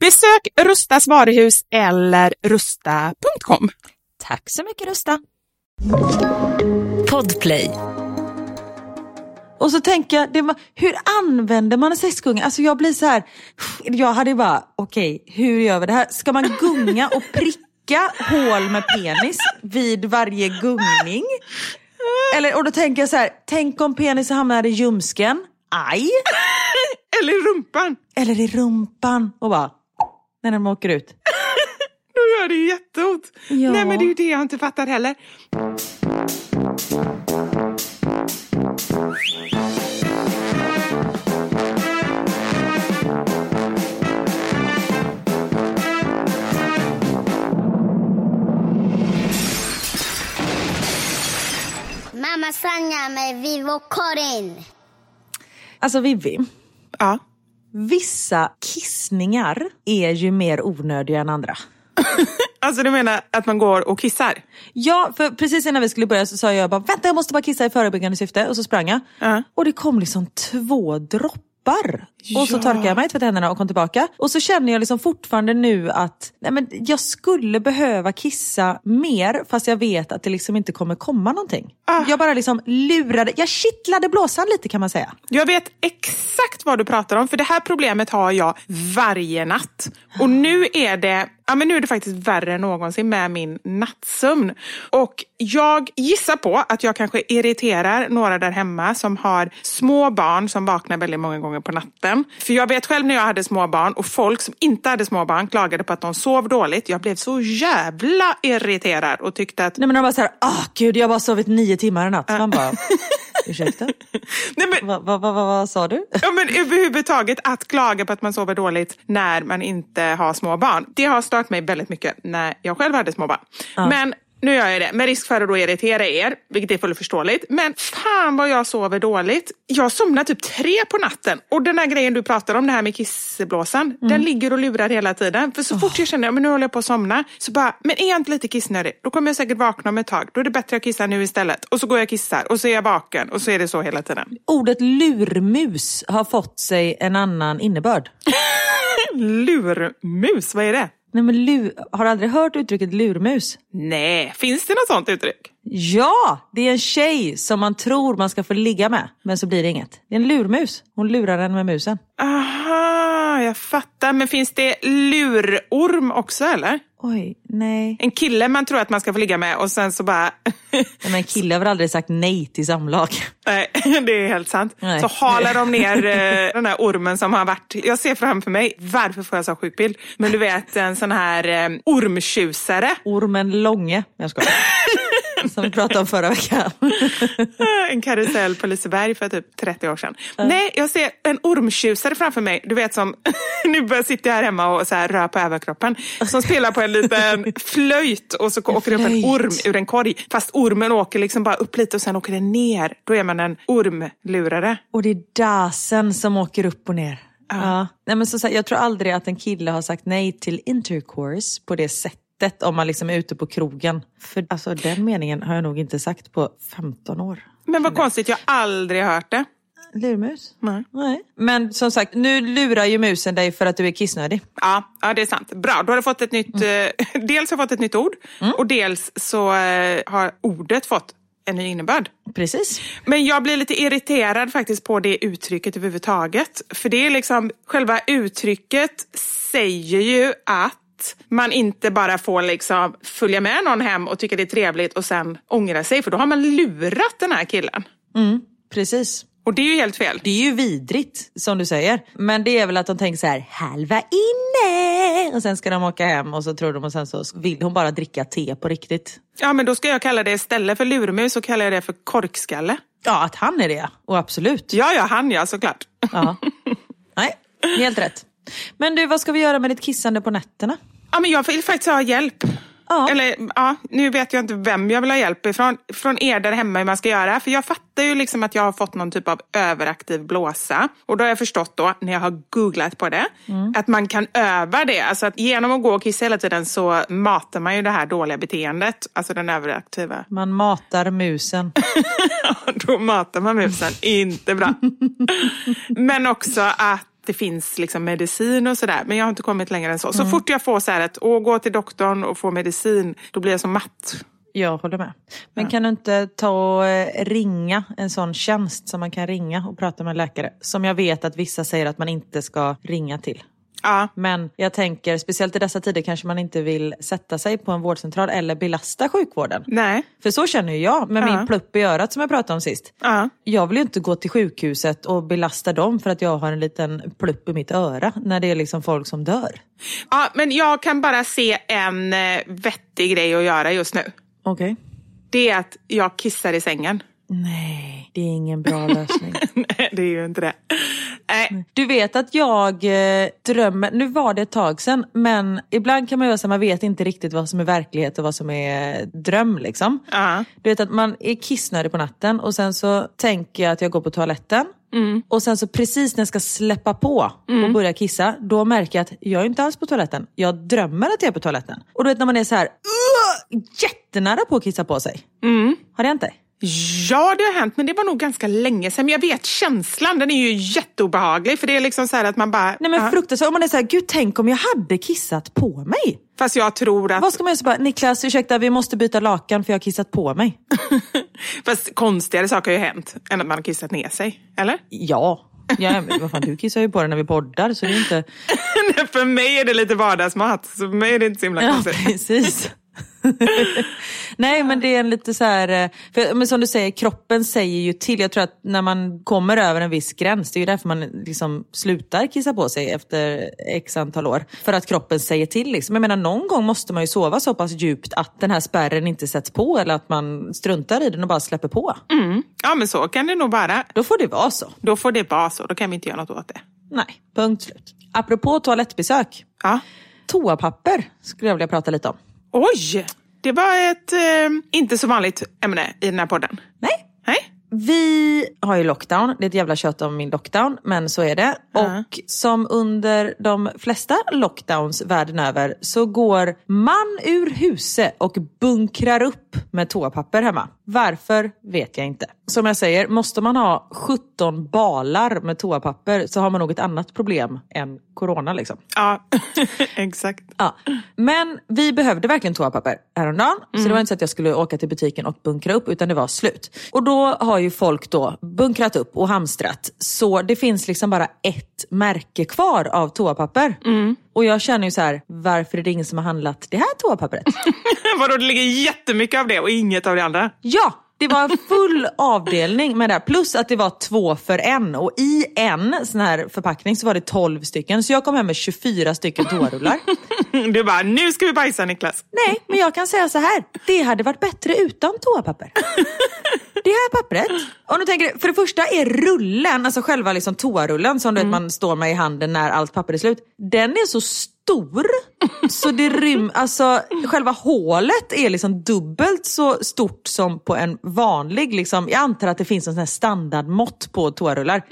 Besök Rustas varuhus eller rusta.com. Tack så mycket Rusta. Podplay. Och så tänker jag, det, var- hur använder man en sexgunga? Alltså jag blir så här, jag hade bara, okej, hur gör vi det här? Ska man gunga och pricka hål med penis vid varje gungning? Eller, och då tänker jag så här, tänk om penisen hamnar i ljumsken, aj! Eller i rumpan. Eller i rumpan och bara, när den åker ut. Då gör det ju jätteont. Ja. Nej, men det är ju det jag inte fattar heller. Mamma Sanja med Vivo Karin. Alltså Vivi, Ja. Vissa kissningar är ju mer onödiga än andra. Alltså du menar att man går och kissar? Ja, för precis innan vi skulle börja så sa jag bara vänta jag måste bara kissa i förebyggande syfte och så sprang jag. Ja. Och det kom liksom två droppar. Och så torkade jag mig, tvättade händerna och kom tillbaka. Och så känner jag liksom fortfarande nu att nej men jag skulle behöva kissa mer fast jag vet att det liksom inte kommer komma någonting. Jag bara liksom lurade, jag kittlade blåsan lite kan man säga. Jag vet exakt vad du pratar om, för det här problemet har jag varje natt. Och nu är det, ja, men nu är det faktiskt värre än någonsin med min nattsömn. Och jag gissar på att jag kanske irriterar några där hemma som har små barn som vaknar väldigt många gånger på natten. För jag vet själv när jag hade små barn och folk som inte hade små barn klagade på att de sov dåligt. Jag blev så jävla irriterad och tyckte att Nej men de bara såhär, ah gud jag har bara sovit nio timmar i natt. Man bara, ursäkta? Nej, men, Vad va, va, va, vad sa du? Ja, men överhuvudtaget att klaga på att man sover dåligt när man inte har små barn. Det har stört mig väldigt mycket när jag själv hade små barn. Men nu gör jag det med risk för att då irritera er, vilket är fullt förståeligt. Men fan vad jag sover dåligt. Jag somnar typ tre på natten och den här grejen du pratar om, det här med kissblåsan, den ligger och lurar hela tiden. För så fort jag känner att nu håller jag på att somna, så bara, men är jag inte lite kissnödig? Då kommer jag säkert vakna om ett tag. Då är det bättre att jag kissar nu istället. Och så går jag och kissar och så är jag vaken och så är det så hela tiden. Ordet lurmus har fått sig en annan innebörd. Lurmus, vad är det? Nej men lu, har du aldrig hört uttrycket lurmus? Nej, finns det något sånt uttryck? Ja, det är en tjej som man tror man ska få ligga med, men så blir det inget. Det är en lurmus. Hon lurar en med musen. Aha, jag fattar. Men finns det lurorm också eller? Oj, nej. En kille man tror att man ska få ligga med och sen så bara... Nej, Men en kille har väl aldrig sagt nej till samlag? Nej, det är helt sant. Nej. Så halar de ner eh, den här ormen som har varit... Jag ser framför mig, varför får jag så sjuk bild? Men du vet en sån här eh, ormtjusare. Ormen Långe. Jag skojar. som vi pratade om förra veckan. en karusell på Liseberg för typ 30 år sedan. Nej, jag ser en ormtjusare framför mig. Du vet som, nu sitter jag här hemma och så här rör på överkroppen. Som spelar på en liten flöjt och så åker det upp en orm ur en korg. Fast ormen åker liksom bara upp lite och sen åker den ner. Då är man en ormlurare. Och det är dasen som åker upp och ner. Ja. Nej, men så, jag tror aldrig att en kille har sagt nej till intercourse på det sättet om man liksom är ute på krogen. För alltså, den meningen har jag nog inte sagt på 15 år. Men vad konstigt, jag har aldrig hört det. Lurmus? Nej. Nej. Men som sagt, nu lurar ju musen dig för att du är kissnödig. Ja, ja, det är sant. Bra, då har du fått ett nytt... Mm. Eh, dels har fått ett nytt ord och dels så eh, har ordet fått en ny innebörd. Precis. Men jag blir lite irriterad faktiskt på det uttrycket överhuvudtaget. För det är liksom, själva uttrycket säger ju att man inte bara får liksom följa med någon hem och tycka det är trevligt och sen ångra sig. För då har man lurat den här killen. Precis. Och det är ju helt fel. Det är ju vidrigt som du säger. Men det är väl att de tänker så här, halva inne. Och sen ska de åka hem och så tror de och sen så vill hon bara dricka te på riktigt. Ja, men då ska jag kalla det istället för lurmus så kallar jag det för korkskalle. Ja, att han är det. Och absolut. Ja, ja, han ja, såklart. Ja. Nej, helt rätt. Men du, vad ska vi göra med ditt kissande på nätterna? Ja, men jag vill faktiskt ha hjälp. Ja. Eller ja, nu vet jag inte vem jag vill ha hjälp ifrån. Från er där hemma hur man ska göra. För jag fattar ju liksom att jag har fått någon typ av överaktiv blåsa. Och då har jag förstått då, när jag har googlat på det, att man kan öva det. Alltså att genom att gå och kissa hela tiden så matar man ju det här dåliga beteendet. Alltså den överaktiva. Man matar musen. då matar man musen. Inte bra. Men också att det finns liksom medicin och sådär. Men jag har inte kommit längre än så. Så fort jag får så här åh, gå till doktorn och få medicin, då blir jag så matt. Jag håller med. Men kan du inte ta och eh, ringa en sån tjänst som man kan ringa och prata med en läkare? Som jag vet att vissa säger att man inte ska ringa till. Ja, Men jag tänker, speciellt i dessa tider kanske man inte vill sätta sig på en vårdcentral eller belasta sjukvården. nej. För så känner ju jag med Ja. min plupp i örat som jag pratade om sist. Ja. Jag vill ju inte gå till sjukhuset och belasta dem för att jag har en liten plupp i mitt öra när det är liksom folk som dör. Ja, men jag kan bara se en eh, vettig grej att göra just nu. Okej. Det är att jag kissar i sängen. Nej, det är ingen bra lösning. Nej, det är ju inte det. Nej, Du vet att jag eh, drömmer, nu var det ett tag sedan, men ibland kan man göra så att man vet inte riktigt vad som är verklighet och vad som är dröm. Liksom. Ja. Du vet att man är kissnödig på natten och sen så tänker jag att jag går på toaletten. Och sen så precis när jag ska släppa på och börja kissa, då märker jag att jag är inte alls på toaletten. Jag drömmer att jag är på toaletten. Och du vet när man är så här jättenära på att kissa på sig. Har det hänt dig? Ja, det har hänt, men det var nog ganska länge sedan. Men jag vet känslan, den är ju jätteobehaglig. För det är liksom så att man bara... Nej men ja. fruktansvärt. Om man är så här, gud tänk om jag hade kissat på mig. Fast jag tror att... Vad ska man göra? Så bara, Niklas, ursäkta vi måste byta lakan för jag har kissat på mig. Fast konstigare saker har ju hänt än att man har kissat ner sig. Eller? Ja, ja men vad fan, du kissar ju på dig när vi poddar så det är inte... för mig är det lite vardagsmat. Så för mig är det inte så himla Ja, konstigt. precis. Nej men det är en lite så här, eh, för, men som du säger, kroppen säger ju till. Jag tror att när man kommer över en viss gräns, det är ju därför man liksom slutar kissa på sig efter x antal år. För att kroppen säger till. Liksom. Jag menar någon gång måste man ju sova så pass djupt att den här spärren inte sätts på eller att man struntar i den och bara släpper på. Ja, men så kan det nog vara. Då får det vara så. Då får det vara så. Då kan vi inte göra något åt det. Nej, punkt slut. Apropå toalettbesök. Ja. Toapapper skulle jag vilja prata lite om. Oj! Det var ett eh, inte så vanligt ämne i den här podden. Nej, Nej? Vi har ju lockdown, det är ett jävla kött om min lockdown, men så är det. Och som under de flesta lockdowns världen över så går man ur huset och bunkrar upp med toapapper hemma. Varför vet jag inte. Som jag säger, måste man ha 17 balar med toapapper så har man nog ett annat problem än corona liksom. Ja, exakt. Ja. Men vi behövde verkligen toapapper häromdagen. Så det var inte så att jag skulle åka till butiken och bunkra upp utan det var slut. Och då har ju folk då bunkrat upp och hamstrat. Så det finns liksom bara ett märke kvar av toapapper. Och jag känner ju så här, varför är det ingen som har handlat det här toapappret? Vadå, det ligger jättemycket av det och inget av det andra? Ja, det var en full avdelning med det här. Plus att det var två för en. Och i en sån här förpackning så var det 12 stycken. Så jag kom hem med 24 stycken toarullar. Du bara, nu ska vi bajsa Niklas. Nej, men jag kan säga så här. Det hade varit bättre utan toapapper. Det här pappret, om du tänker, för det första är rullen, alltså själva liksom toarullen som du vet, man står med i handen när allt papper är slut. Den är så stor så det rym, alltså själva hålet är liksom dubbelt så stort som på en vanlig, liksom, jag antar att det finns en sån här standardmått på toarullar.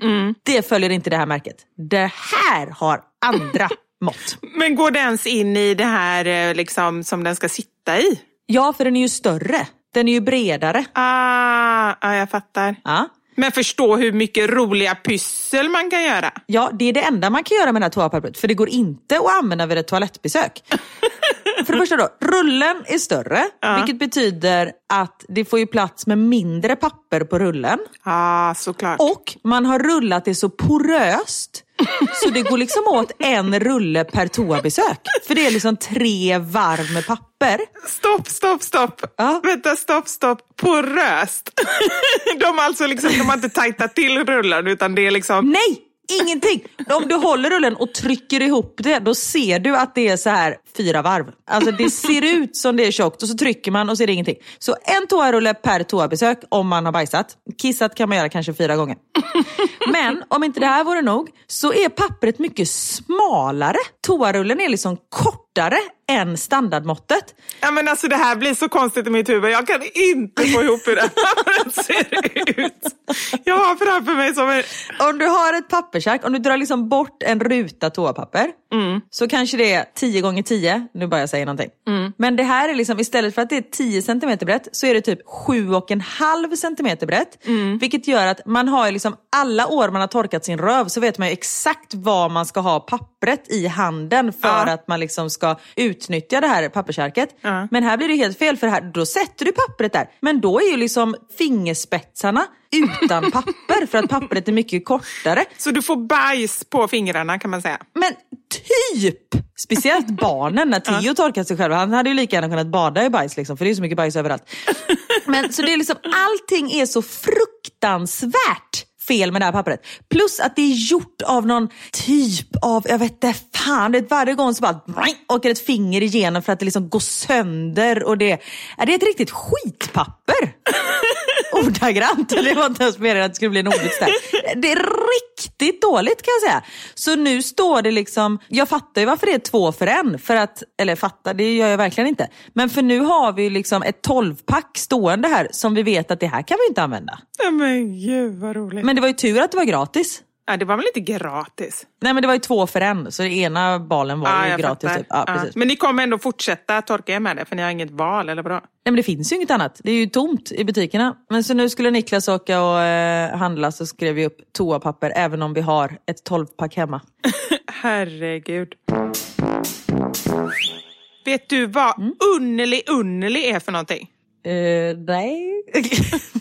Det följer inte det här märket. Det här har andra mått. Men går det ens in i det här eh, liksom, som den ska sitta i? Ja, för den är ju större. Den är ju bredare. Ah, ah, jag fattar. Ja. Men förstå hur mycket roliga pyssel man kan göra. Ja, det är det enda man kan göra med det här toapappret. För det går inte att använda vid ett toalettbesök. för det första då, rullen är större. Vilket betyder att det får ju plats med mindre papper på rullen. ah, såklart. Och man har rullat det så poröst så det går liksom åt en rulle per toabesök. För det är liksom tre varv med papper. Stopp, stopp, stopp. Ja. Vänta, stopp, stopp. Poröst. de, alltså liksom, de har inte tajtat till rullen utan det är liksom... Nej! Ingenting! Om du håller rullen och trycker ihop det, då ser du att det är så här fyra varv. Alltså det ser ut som det är tjockt och så trycker man och så är det ingenting. Så en toarulle per toabesök om man har bajsat. Kissat kan man göra kanske fyra gånger. Men om inte det här vore nog så är pappret mycket smalare. Toarullen är liksom kortare än standardmåttet. Ja, men alltså, det här blir så konstigt i mitt huvud. Jag kan inte få ihop hur det här ser ut. Jag har framför mig som en... Om du har ett pappersark, om du drar liksom bort en ruta toapapper så kanske det är 10 gånger 10 nu bara jag säger någonting. Men det här är liksom, istället för att det är 10 cm brett så är det typ 7,5 cm brett. Vilket gör att man har liksom alla år man har torkat sin röv så vet man exakt var man ska ha pappret i handen för Ja. att man liksom ska utnyttja det här pappersarket. Ja. Men här blir det helt fel för här, då sätter du pappret där. Men då är ju liksom fingerspetsarna utan papper för att pappret är mycket kortare. Så du får bajs på fingrarna kan man säga. Men typ! Speciellt barnen när Theo torkat sig själv. Han hade ju lika gärna kunnat bada i bajs liksom, för det är så mycket bajs överallt. Men så det är liksom, allting är så fruktansvärt fel med det här pappret. Plus att det är gjort av någon typ av, jag vet inte fan, det är varje gång så bara åker ett finger igenom för att det liksom går sönder och det, är det är ett riktigt skitpapper. Ordagrant, det var inte ens meningen att det skulle bli en ordvits där. Det är riktigt dåligt kan jag säga. Så nu står det liksom, jag fattar ju varför det är två för en. För att, eller fattar, det gör jag verkligen inte. Men för nu har vi liksom ett 12-pack stående här som vi vet att det här kan vi inte använda. Ja, men gud vad roligt. Men det var ju tur att det var gratis. Ja, det var väl inte gratis? Nej men det var ju två för en, så ena balen var Ja, ju gratis. Typ. Ja, Ja. Men ni kommer ändå fortsätta torka er med det för ni har inget val, eller vadå? Nej men det finns ju inget annat. Det är ju tomt i butikerna. Men så nu skulle Niklas åka och eh, handla så skrev vi upp toapapper även om vi har ett 12-pack hemma. Herregud. Vet du vad Mm. underlig underlig är för någonting? Eh, nej.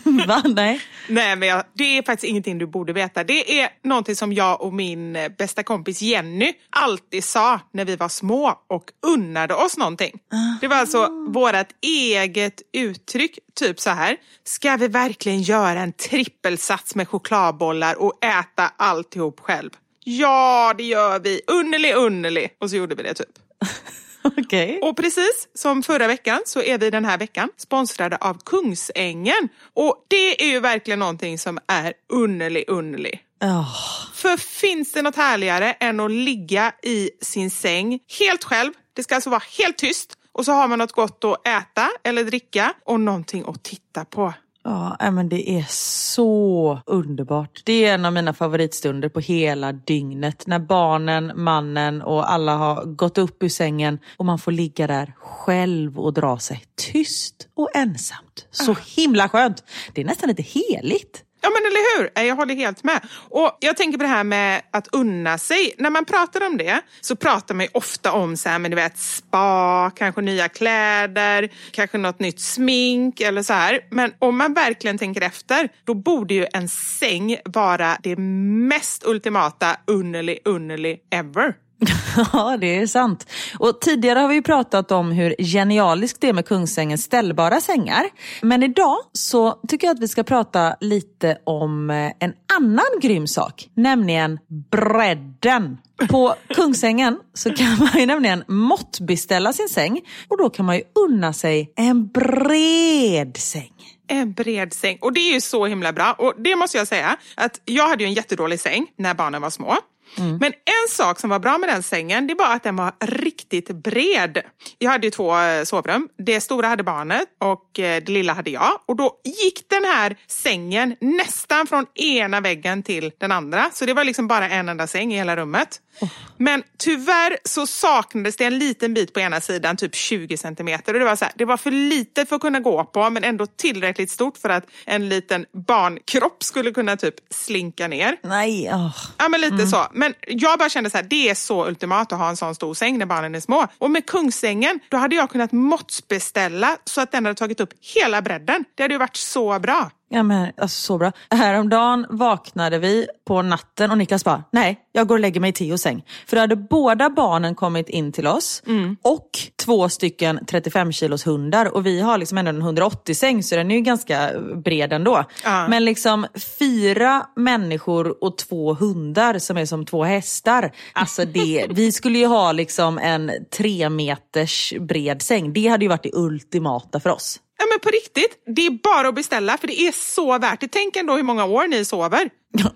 Va? Nej. Nej, men jag, det är faktiskt ingenting du borde veta. Det är någonting som jag och min bästa kompis Jenny alltid sa när vi var små och unnade oss någonting. Det var alltså vårt eget uttryck, typ så här. Ska vi verkligen göra en trippelsats med chokladbollar och äta alltihop själv? Ja, det gör vi. Underlig, underlig. Och så gjorde vi det typ. Okej. Och precis som förra veckan så är vi den här veckan sponsrade av Kungsängen. Och det är ju verkligen någonting som är underlig, underlig. Ja. För finns det något härligare än att ligga i sin säng helt själv? Det ska alltså vara helt tyst och så har man något gott att äta eller dricka och någonting att titta på. Ja, nej, men det är så underbart. Det är en av mina favoritstunder på hela dygnet. När barnen, mannen och alla har gått upp ur sängen och man får ligga där själv och dra sig tyst och ensamt. Så himla skönt. Det är nästan lite heligt. Ja men eller hur, jag håller helt med. Och jag tänker på det här med att unna sig. När man pratar om det så pratar man ju ofta om så här, men du vet, spa, kanske nya kläder, kanske något nytt smink eller så här. Men om man verkligen tänker efter, då borde ju en säng vara det mest ultimata underlig underlig ever. Ja, det är sant. Och Tidigare har vi ju pratat om hur genialiskt det är med Kungsängens ställbara sängar. Men idag så tycker jag att vi ska prata lite om eh, en annan grym sak, nämligen bredden. På Kungsängen så kan man ju nämligen måttbeställa sin säng och då kan man ju unna sig en bred säng. En bred säng. Och det är ju så himla bra. Och det måste jag säga, att jag hade ju en jättedålig säng när barnen var små. Mm. Men en sak som var bra med den sängen, det var att den var riktigt bred. Jag hade ju två eh, sovrum. Det stora hade barnet och eh, det lilla hade jag. Och då gick den här sängen nästan från ena väggen till den andra. Så det var liksom bara en enda säng i hela rummet. Oh. Men tyvärr så saknades det en liten bit på ena sidan, typ 20 centimeter. Och det, var så här, det var för litet för att kunna gå på, men ändå tillräckligt stort för att en liten barnkropp skulle kunna typ slinka ner. Nej, oh. Ja, men lite mm. så. Men jag bara kände så här, det är så ultimat att ha en sån stor säng när barnen är små. Och med Kungsängen, då hade jag kunnat måttsbeställa så att den hade tagit upp hela bredden. Det hade ju varit så bra. Ja, men, alltså, så bra. Häromdagen vaknade vi på natten och Niklas bara, nej, jag går och lägger mig i Theos säng. För då hade båda barnen kommit in till oss mm. och två stycken 35 kilos hundar. Och vi har liksom ändå en 180 säng så den är ju ganska bred ändå. Ja. Men liksom fyra människor och två hundar som är som två hästar. Alltså det, vi skulle ju ha liksom en tre meters bred säng. Det hade ju varit det ultimata för oss. Ja men på riktigt, det är bara att beställa för det är så värt det. Tänk ändå hur många år ni sover.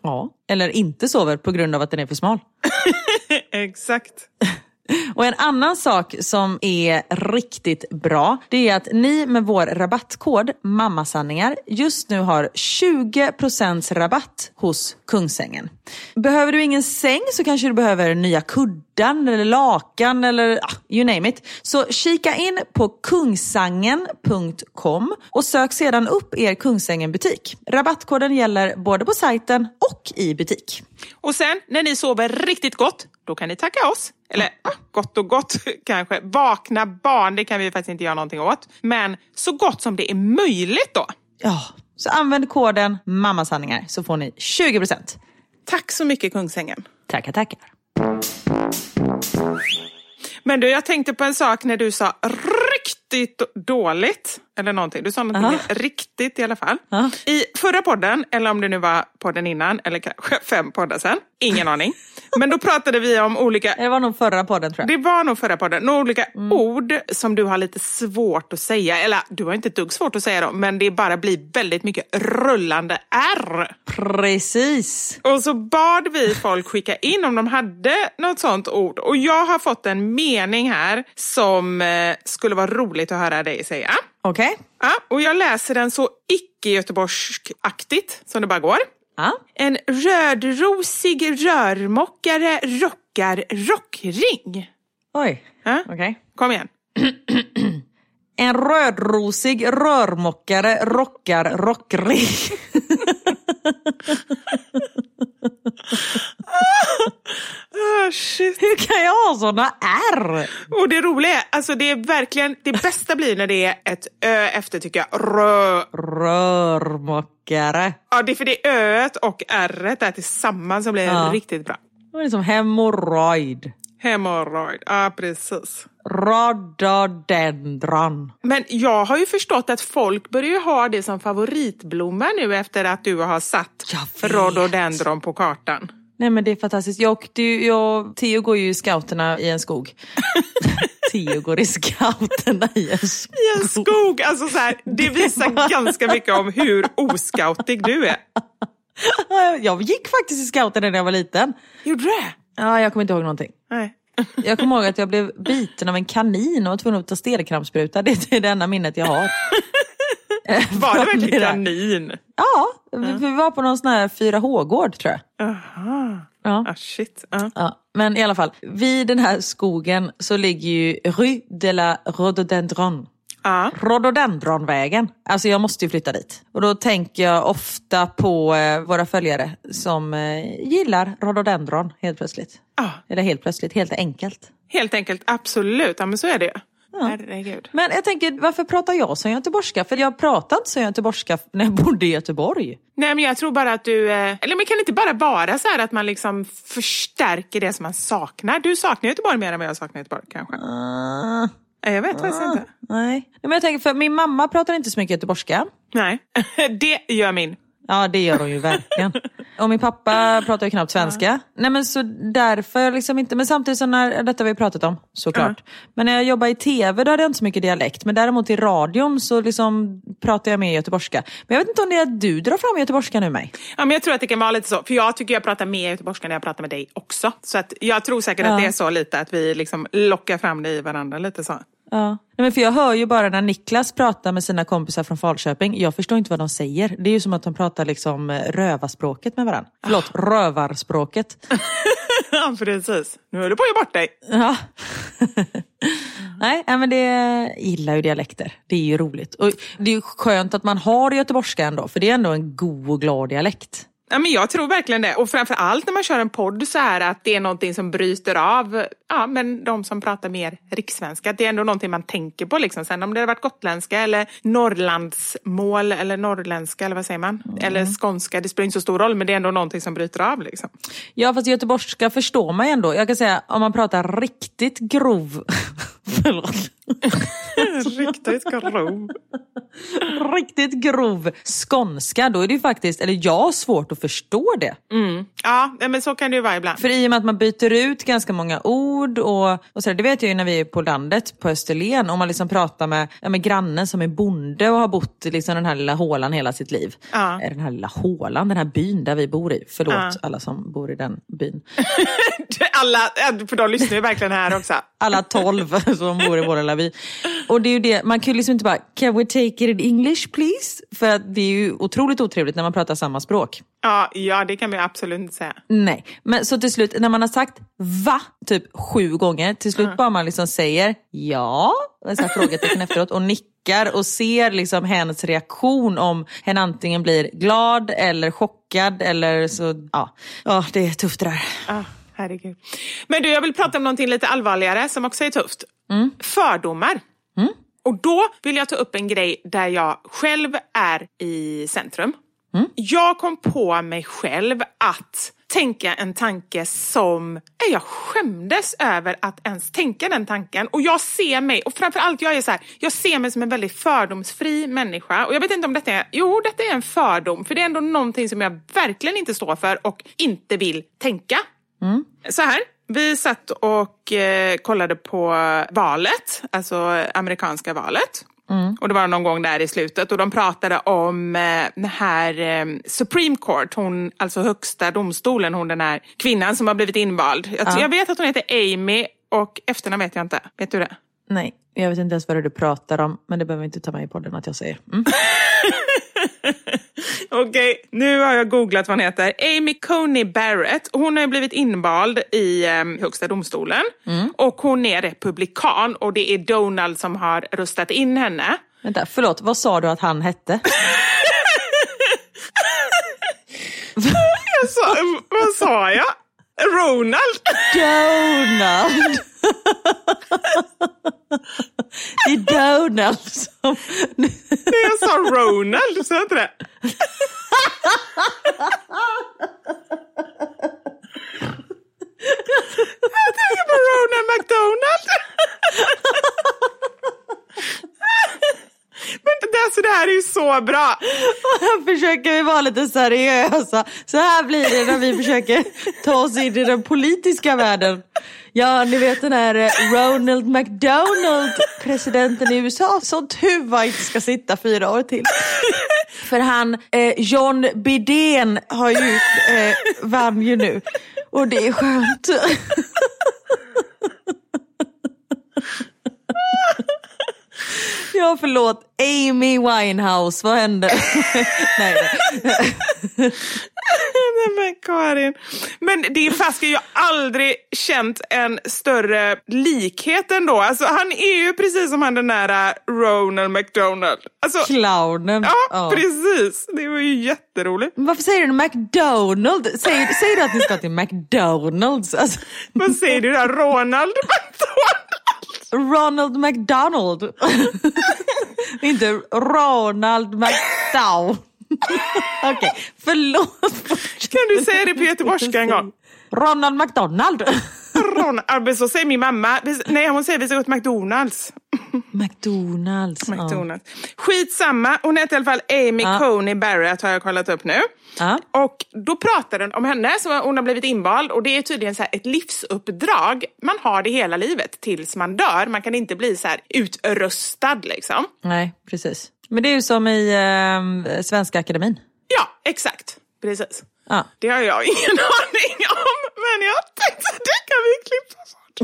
Ja, eller inte sover på grund av att den är för smal. Exakt. Och en annan sak som är riktigt bra, det är att ni med vår rabattkod mammasanningar just nu har 20% rabatt hos Kungsängen. Behöver du ingen säng så kanske du behöver nya kuddar eller lakan eller ah, you name it. Så kika in på kungsangen.com och sök sedan upp er Kungsängen butik. Rabattkoden gäller både på sajten och i butik. Och sen när ni sover riktigt gott, då kan ni tacka oss. Eller ah, gott och gott kanske. Vakna barn, det kan vi faktiskt inte göra någonting åt. Men så gott som det är möjligt då. Ja, så använd koden mammasanningar så får ni 20%. Tack så mycket Kungsängen. Tackar, tackar. Men du, jag tänkte på en sak när du sa riktigt dåligt. Eller någonting. Du sa någonting Aha. riktigt i alla fall. Aha. I förra podden, eller om det nu var podden innan, eller kanske fem poddar sen. Ingen aning. Men då pratade vi om olika... Det var nog förra podden tror jag. Det var nog förra podden. Några olika mm. ord som du har lite svårt att säga. Eller du har inte ett dugg svårt att säga dem, men det bara blir väldigt mycket rullande R. Precis. Och så bad vi folk skicka in om de hade något sånt ord. Och jag har fått en mening här som eh, skulle vara roligt att höra dig säga. Okej. Okay. Ja, och jag läser den så icke-göteborgskaktigt som det bara går. Ja. En rödrosig rörmokare rockar rockring. Oj, ja? okej. Okay. Kom igen. en rödrosig rörmokare rockar rockring. oh, shit. Hur kan jag ha såna R? Och det roliga är, alltså det är verkligen, det bästa blir när det är ett ö efter tycker jag. Rö. Rörmokare. Ja, det är för det öet och r där tillsammans som blir ja. riktigt bra. Det är som hemorrojd. Hemorrojd, ja precis. Rhododendron. Men jag har ju förstått att folk börjar ha det som favoritblomma nu efter att du har satt rhododendron på kartan. Nej men det är fantastiskt. Jag, åkte ju, jag, Theo går ju i scouterna i en skog. Theo går i scouterna i en skog. I en skog! Alltså så här, det visar ganska mycket om hur oscoutig du är. Jag gick faktiskt i scouterna när jag var liten. Gjorde du det? Ja, jag kommer inte ihåg någonting. Nej. Jag kommer ihåg att jag blev biten av en kanin och var tvungen att ta stelkrampsspruta. Det är det enda minnet jag har. Var det verkligen kanin? Ja, vi, vi var på någon sån här 4H-gård tror jag. Aha. Ja. Ah, shit. Uh. Ja, men i alla fall, vid den här skogen så ligger ju Rue de la Rhododendron. Uh. Rhododendronvägen. Alltså jag måste ju flytta dit. Och då tänker jag ofta på eh, våra följare som eh, gillar rhododendron helt plötsligt. Uh. Eller helt plötsligt, helt enkelt. Helt enkelt, absolut. Ja men så är det. Herregud. Men jag tänker, varför pratar jag som göteborgska? För jag pratade inte som göteborgska när jag bodde i Göteborg. Nej men jag tror bara att du, eh, eller men kan inte bara vara så här att man liksom förstärker det som man saknar? Du saknar Göteborg mer än vad jag saknar Göteborg kanske? Uh, Jag vet faktiskt inte. nej. Men jag tänker, för min mamma pratar inte så mycket göteborgska. Nej, det gör min. Ja det gör hon ju verkligen. Och min pappa pratar ju knappt svenska. Nej men så därför liksom inte, men samtidigt så när, detta har vi pratat om såklart. Men när jag jobbade i tv då hade jag inte så mycket dialekt. Men däremot i radion så liksom pratar jag mer göteborgska. Men jag vet inte om det är att du drar fram göteborgska nu mig. Ja, men jag tror att det kan vara lite så. För jag tycker jag pratar mer göteborgska när jag pratar med dig också. Så att jag tror säkert att Ja. det är så lite att vi liksom lockar fram det i varandra lite så. Ja. Nej, men för jag hör ju bara när Niklas pratar med sina kompisar från Falköping. Jag förstår inte vad de säger. Det är ju som att de pratar liksom eh, rövarspråket med varandra. Förlåt, rövarspråket. ja, precis. Nu höll du på att ge bort dig. Ja. Nej, nej, men det jag gillar ju dialekter. Det är ju roligt. Och det är ju skönt att man har göteborgska ändå, för det är ändå en god och glad dialekt. Ja, men jag tror verkligen det. Och framför allt när man kör en podd så här att det är någonting som bryter av ja, men de som pratar mer rikssvenska. Det är ändå någonting man tänker på. Liksom. Sen om det hade varit gotländska eller norrlandsmål eller norrländska eller vad säger man? Eller skånska, det spelar inte så stor roll men det är ändå någonting som bryter av. Liksom. Ja, fast göteborgska förstår man ju ändå. Jag kan säga, om man pratar riktigt grov... Förlåt. Riktigt grov. Riktigt grov skånska, då är det ju faktiskt, eller jag har svårt att förstå det. Ja, men så kan det ju vara ibland. För i och med att man byter ut ganska många ord och, och så, det vet jag ju när vi är på landet på Österlen, om man liksom pratar med, ja, med grannen som är bonde och har bott i liksom den här lilla hålan hela sitt liv. Ja. Den här lilla hålan, den här byn där vi bor i. Förlåt Ja. alla som bor i den byn. Alla, för de lyssnar ju verkligen här också. Alla tolv som bor i vår lilla by. Och det är ju det, man kan ju liksom inte bara, can we take it in English please? För att det är ju otroligt otrevligt när man pratar samma språk. Ja, ja, det kan vi absolut inte säga. Nej, men så till slut när man har sagt va typ sju gånger, till slut bara man liksom säger ja, och så här frågetecken efteråt och nickar och ser liksom hens reaktion om hen antingen blir glad eller chockad eller så, ja, ja det är tufft det där. Ah, herregud. Men du, jag vill prata om någonting lite allvarligare som också är tufft. Fördomar. Och då vill jag ta upp en grej där jag själv är i centrum. Jag kom på mig själv att tänka en tanke som jag skämdes över att ens tänka den tanken. Och jag ser mig, och framförallt jag är så här, jag ser mig som en väldigt fördomsfri människa. Och jag vet inte om detta är, jo detta är en fördom, för det är ändå någonting som jag verkligen inte står för och inte vill tänka. Så här, vi satt och eh, kollade på valet, alltså amerikanska valet. Och det var någon gång där i slutet och de pratade om eh, den här eh, Supreme Court, hon, alltså högsta domstolen, hon den här kvinnan som har blivit invald. Jag, jag vet att hon heter Amy och efternamn vet jag inte. Vet du det? Nej, jag vet inte ens vad det är du pratar om, men det behöver inte ta med i podden att jag säger. Mm. Okej, nu har jag googlat vad hon heter. Amy Coney Barrett. Hon har ju blivit invald i eh, högsta domstolen. Och hon är republikan och det är Donald som har röstat in henne. Vänta, förlåt, vad sa du att han hette? Jag sa, vad sa jag? Ronald? Donald! det är Donald som... Nej, jag sa Ronald, sa jag inte det? Jag tänker på Ronan McDonald. Men det, alltså, det här är ju så bra. Här försöker vi vara lite seriösa. Så här blir det när vi försöker ta oss in i den politiska världen. Ja, ni vet den här eh, Ronald McDonald, presidenten i USA, som tuva inte ska sitta fyra år till. För han, eh, John Bidén har ju, eh, vann ju nu. Och det är skönt. Ja, förlåt. Amy Winehouse, vad hände? Nej, nej. Nej men Karin. Men det är fast jag har aldrig känt en större likhet ändå. Alltså han är ju precis som han den där äh, Ronald McDonald. Alltså, Clownen. ja, Ja. precis. Det var ju jätteroligt. Varför säger du McDonald? Säger, säger du att ni ska till McDonalds? Alltså, Vad säger du där? Ronald McDonald? Ronald McDonald. Inte Ronald McDowell. Okej, förlåt. Kan du säga det på göteborgska en gång? Ronald McDonald. Ja, så säger min mamma. Nej, hon säger vi ska gå till McDonalds. McDonalds. McDonalds. Skitsamma, hon heter i alla fall Amy Ja. Coney Barrett har jag kollat upp nu. Ja. Och då pratar den om henne, så hon har blivit invald och det är tydligen så ett livsuppdrag. Man har det hela livet tills man dör. Man kan inte bli så här utröstad liksom. Nej, precis. Men det är ju som i eh, Svenska Akademin. Ja, exakt. Precis. Ja. Det har jag ingen aning om, men jag tänkte det kan vi klippa bort.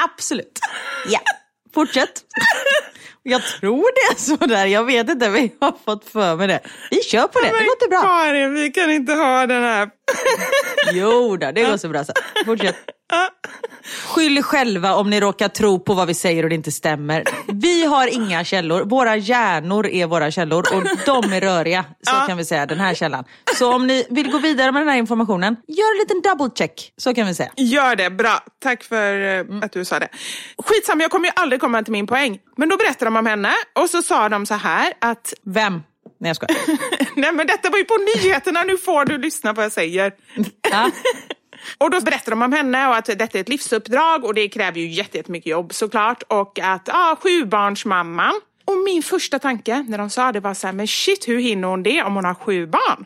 Absolut. Ja, fortsätt. Jag tror det är så där. Jag vet inte, men jag har fått för mig det. Vi kör på det, det Men låter bra. Karin, vi kan inte ha den här. Jo då, det går så bra så. Fortsätt. Skyll själva om ni råkar tro på vad vi säger och det inte stämmer. Vi har inga källor. Våra hjärnor är våra källor och de är röriga. Så kan vi säga, den här källan. Så om ni vill gå vidare med den här informationen, gör en liten double check. Så kan vi säga. Gör det, bra. Tack för eh, att du sa det. Skitsamma, jag kommer ju aldrig komma till min poäng. Men då berättade de om henne och så sa de så här att Vem? Nej jag skojar. Nej men detta var ju på nyheterna, nu får du lyssna på vad jag säger. Ja. Och då berättar de om henne och att detta är ett livsuppdrag och det kräver ju jätte- jättemycket jobb såklart. Och att, ja, sjubarnsmamman. Och min första tanke när de sa det var så här, men shit hur hinner hon det om hon har sju barn?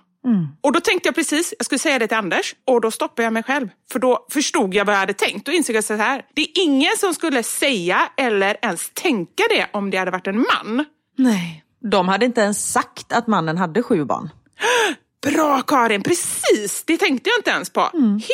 Och då tänkte jag precis, jag skulle säga det till Anders och då stoppade jag mig själv. För då förstod jag vad jag hade tänkt och insåg jag så här, det är ingen som skulle säga eller ens tänka det om det hade varit en man. Nej. De hade inte ens sagt att mannen hade sju barn. Bra Karin, precis! Det tänkte jag inte ens på.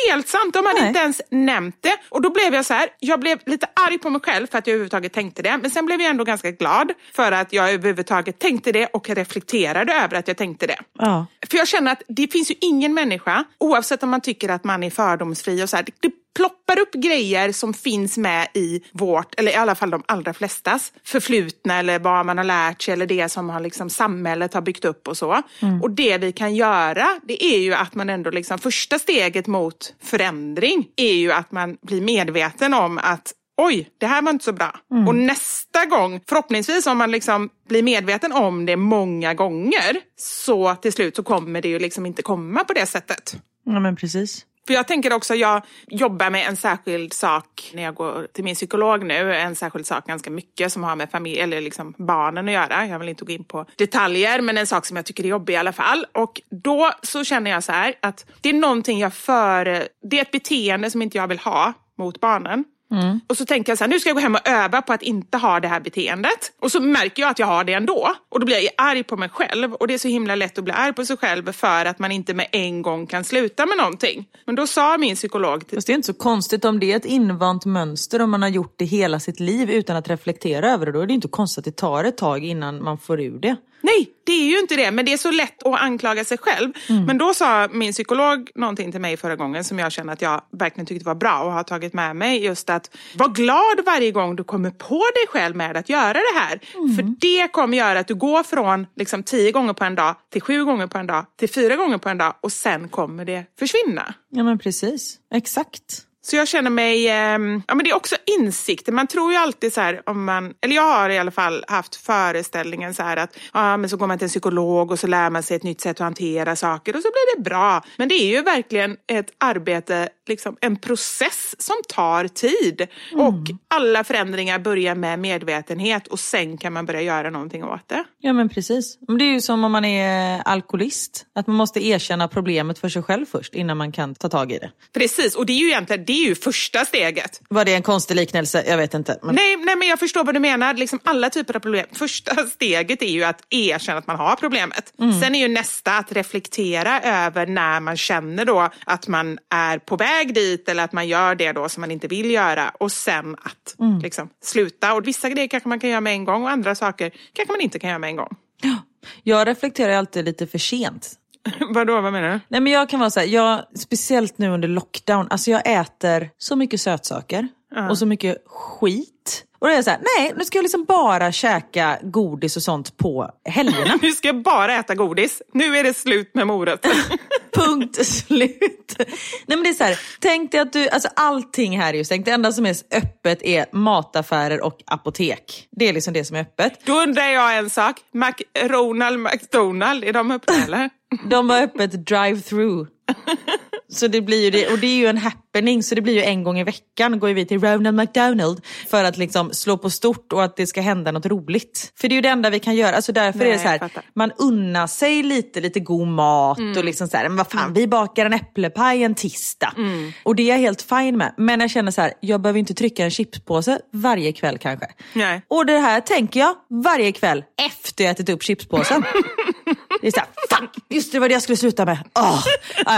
Helt sant, de hade Nej. inte ens nämnt det. Och då blev jag så här, jag blev lite arg på mig själv för att jag överhuvudtaget tänkte det. Men sen blev jag ändå ganska glad för att jag överhuvudtaget tänkte det och reflekterade över att jag tänkte det. Ja. För jag känner att det finns ju ingen människa, oavsett om man tycker att man är fördomsfri och så här, det ploppar upp grejer som finns med i vårt, eller i alla fall de allra flestas, förflutna eller vad man har lärt sig eller det som har liksom samhället har byggt upp och så. Och det vi kan göra, det är ju att man ändå liksom, första steget mot förändring är ju att man blir medveten om att oj, det här var inte så bra. Och nästa gång, förhoppningsvis om man liksom blir medveten om det många gånger, så till slut så kommer det ju liksom inte komma på det sättet. ja, men precis. För jag tänker också, jag jobbar med en särskild sak när jag går till min psykolog nu, en särskild sak ganska mycket som har med familj, eller liksom barnen att göra. Jag vill inte gå in på detaljer, men en sak som jag tycker är jobbig i alla fall. Och då så känner jag så här att det är någonting jag för, det är ett beteende som inte jag vill ha mot barnen. Och så tänker jag så här, nu ska jag gå hem och öva på att inte ha det här beteendet. Och så märker jag att jag har det ändå. Och då blir jag arg på mig själv. Och det är så himla lätt att bli arg på sig själv för att man inte med en gång kan sluta med någonting. Men då sa min psykolog till Fast det är inte så konstigt om det är ett invant mönster om man har gjort det hela sitt liv utan att reflektera över det. Då är det inte konstigt att det tar ett tag innan man får ur det. Nej, det är ju inte det, men det är så lätt att anklaga sig själv. Men då sa min psykolog någonting till mig förra gången som jag känner att jag verkligen tyckte var bra och har tagit med mig. Just att var glad varje gång du kommer på dig själv med att göra det här. För det kommer göra att du går från liksom, tio gånger på en dag till sju gånger på en dag till fyra gånger på en dag och sen kommer det försvinna. Ja men precis, exakt. Så jag känner mig, ehm, ja men det är också insikter. Man tror ju alltid så här om man, eller jag har i alla fall haft föreställningen så här att, ja men så går man till en psykolog och så lär man sig ett nytt sätt att hantera saker och så blir det bra. Men det är ju verkligen ett arbete, liksom en process som tar tid. Och alla förändringar börjar med medvetenhet och sen kan man börja göra någonting åt det. Ja men precis. Men det är ju som om man är alkoholist. Att man måste erkänna problemet för sig själv först innan man kan ta tag i det. Precis, och det är ju egentligen det är ju första steget. Var det en konstig liknelse? Jag vet inte. Men... Nej, nej, men jag förstår vad du menar. Liksom alla typer av problem. Första steget är ju att erkänna att man har problemet. Sen är ju nästa att reflektera över när man känner då att man är på väg dit eller att man gör det då som man inte vill göra. Och sen att liksom, sluta. Och vissa grejer kanske man kan göra med en gång och andra saker kanske man inte kan göra med en gång. Jag reflekterar alltid lite för sent. Vadå, vad menar du? Nej men jag kan vara så här, jag, speciellt nu under lockdown, alltså jag äter så mycket sötsaker och så mycket skit. Och då är jag så här, nej nu ska jag liksom bara käka godis och sånt på helgerna. Nu ska jag bara äta godis. Nu är det slut med morötter. Punkt slut. Nej men det är så här, tänk dig att du, alltså allting här är ju stängt. Det enda som är öppet är mataffärer och apotek. Det är liksom det som är öppet. Då undrar jag en sak. Mac Ronald McDonald, är de öppna eller? De har öppet drive-through. Så det blir ju det, och det är ju en happening så det blir ju en gång i veckan går vi till Ronald McDonald för att liksom slå på stort och att det ska hända något roligt. För det är ju det enda vi kan göra, alltså därför Nej, är det så här, man unnar sig lite, lite god mat Mm. och liksom så här, men vad fan vi bakar en äpplepaj en tisdag. Mm. Och det är jag helt fine med. Men jag känner så här, jag behöver inte trycka en chipspåse varje kväll kanske. Nej. Och det här tänker jag varje kväll efter jag ätit upp chipspåsen. Det är såhär, fuck, just det var det jag skulle sluta med. Åh,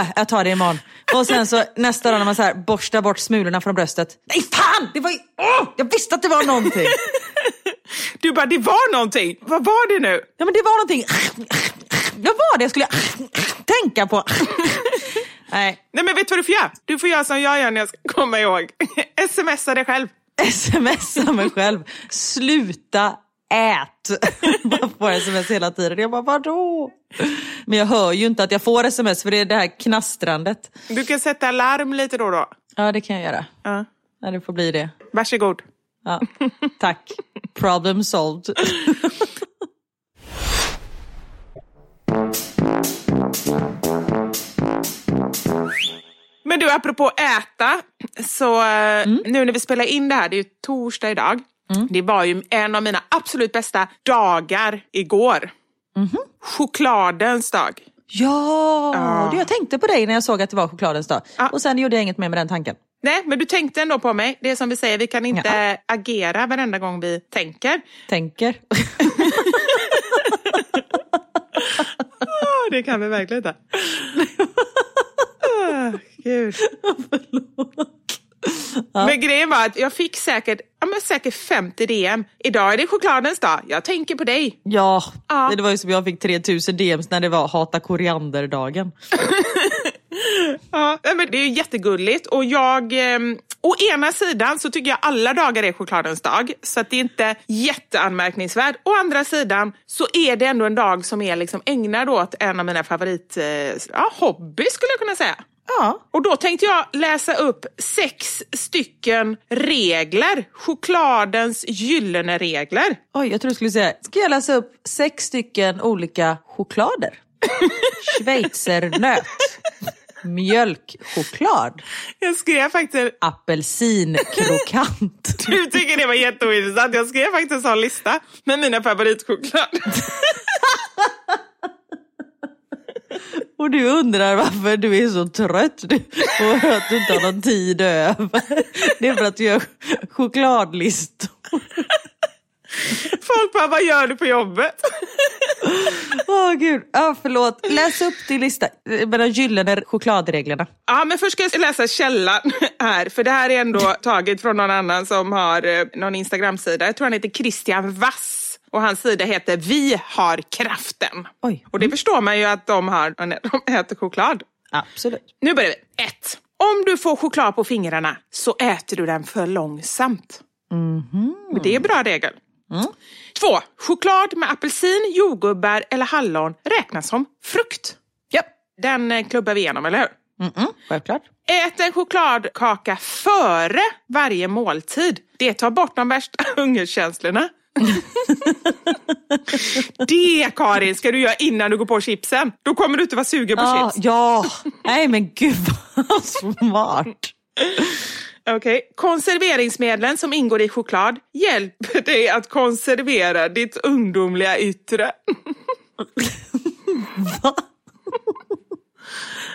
äh, jag tar det imorgon. Och sen så nästa dag när man så här, borstar bort smulorna från bröstet. Nej fan, det var ju, åh, jag visste att det var någonting. Du bara, det var någonting. Vad var det nu? Ja men det var någonting. Vad var det jag skulle tänka på? Nej, Nej men vet du vad du får göra? Du får göra som jag gör när jag ska komma ihåg. Smsa dig själv. smsa mig själv. Sluta ät. Bara får sms hela tiden. Jag bara vadå? Men jag hör ju inte att jag får sms för det är det här knastrandet. Du kan sätta larm lite då och då. Ja det kan jag göra. Ja. Ja, det får bli det. Varsågod. Ja, tack. Problem solved. Men du, apropå äta, så eh, Mm. nu när vi spelar in det här, det är ju torsdag idag. Det var ju en av mina absolut bästa dagar igår. Mhm. Chokladens dag. Ja, du, jag tänkte på dig när jag såg att det var chokladens dag. Ja. Och sen gjorde jag inget mer med den tanken. Nej, men du tänkte ändå på mig. Det är som vi säger, vi kan inte agera varenda gång vi tänker. Tänker. Oh, det kan vi verkligen inte. oh, Gud. Men grejen var att jag fick säkert, ja, men säkert 50 DM. Idag är det chokladens dag. Jag tänker på dig. Ja, Ja. det var ju som jag fick 3000 DMs när det var hata korianderdagen. Ja, men det är ju jättegulligt och jag... ehm, å ena sidan så tycker jag alla dagar är chokladens dag, så att det är inte jätteanmärkningsvärt. Å andra sidan så är det ändå en dag som är liksom ägnad åt en av mina favorit... Eh, ja, hobby skulle jag kunna säga. Ja, Och då tänkte jag läsa upp sex stycken regler. Chokladens gyllene regler. oj jag tror du skulle säga, ska jag läsa upp sex stycken olika choklader? Schweizernöt, mjölkchoklad, Jag skrev faktiskt... apelsinkrokant. Du tycker det var jätteointressant. Jag skrev faktiskt en sån lista med mina favoritchoklad. Och du undrar varför du är så trött du, och att du inte har någon tid över. Det är för att du gör chokladlistor. Folk bara, vad gör du på jobbet? Åh gud, ah, förlåt. Läs upp din lista med de gyllene chokladreglerna. Ja, men först ska jag läsa källan här, för det här är ändå taget från någon annan som har eh, någon Instagram-sida. Jag tror han heter Christian Vass och hans sida heter Vi har kraften. Oj. Och det förstår man ju att de har när de äter choklad. Absolut. Nu börjar vi. 1. Om du får choklad på fingrarna så äter du den för långsamt. Men Det är en bra regel. 2. Choklad med apelsin, jordgubbar eller hallon räknas som frukt. Ja. Den eh, klubbar vi igenom, eller hur? Mm-mm, självklart. Ät en chokladkaka före varje måltid. Det tar bort de värsta hungerkänslorna. det Karin ska du göra innan du går på chipsen. Då kommer du inte vara sugen på Ja, chips. ja. Nej men gud vad smart. Okej. Konserveringsmedlen som ingår i choklad hjälper dig att konservera ditt ungdomliga yttre. Ja,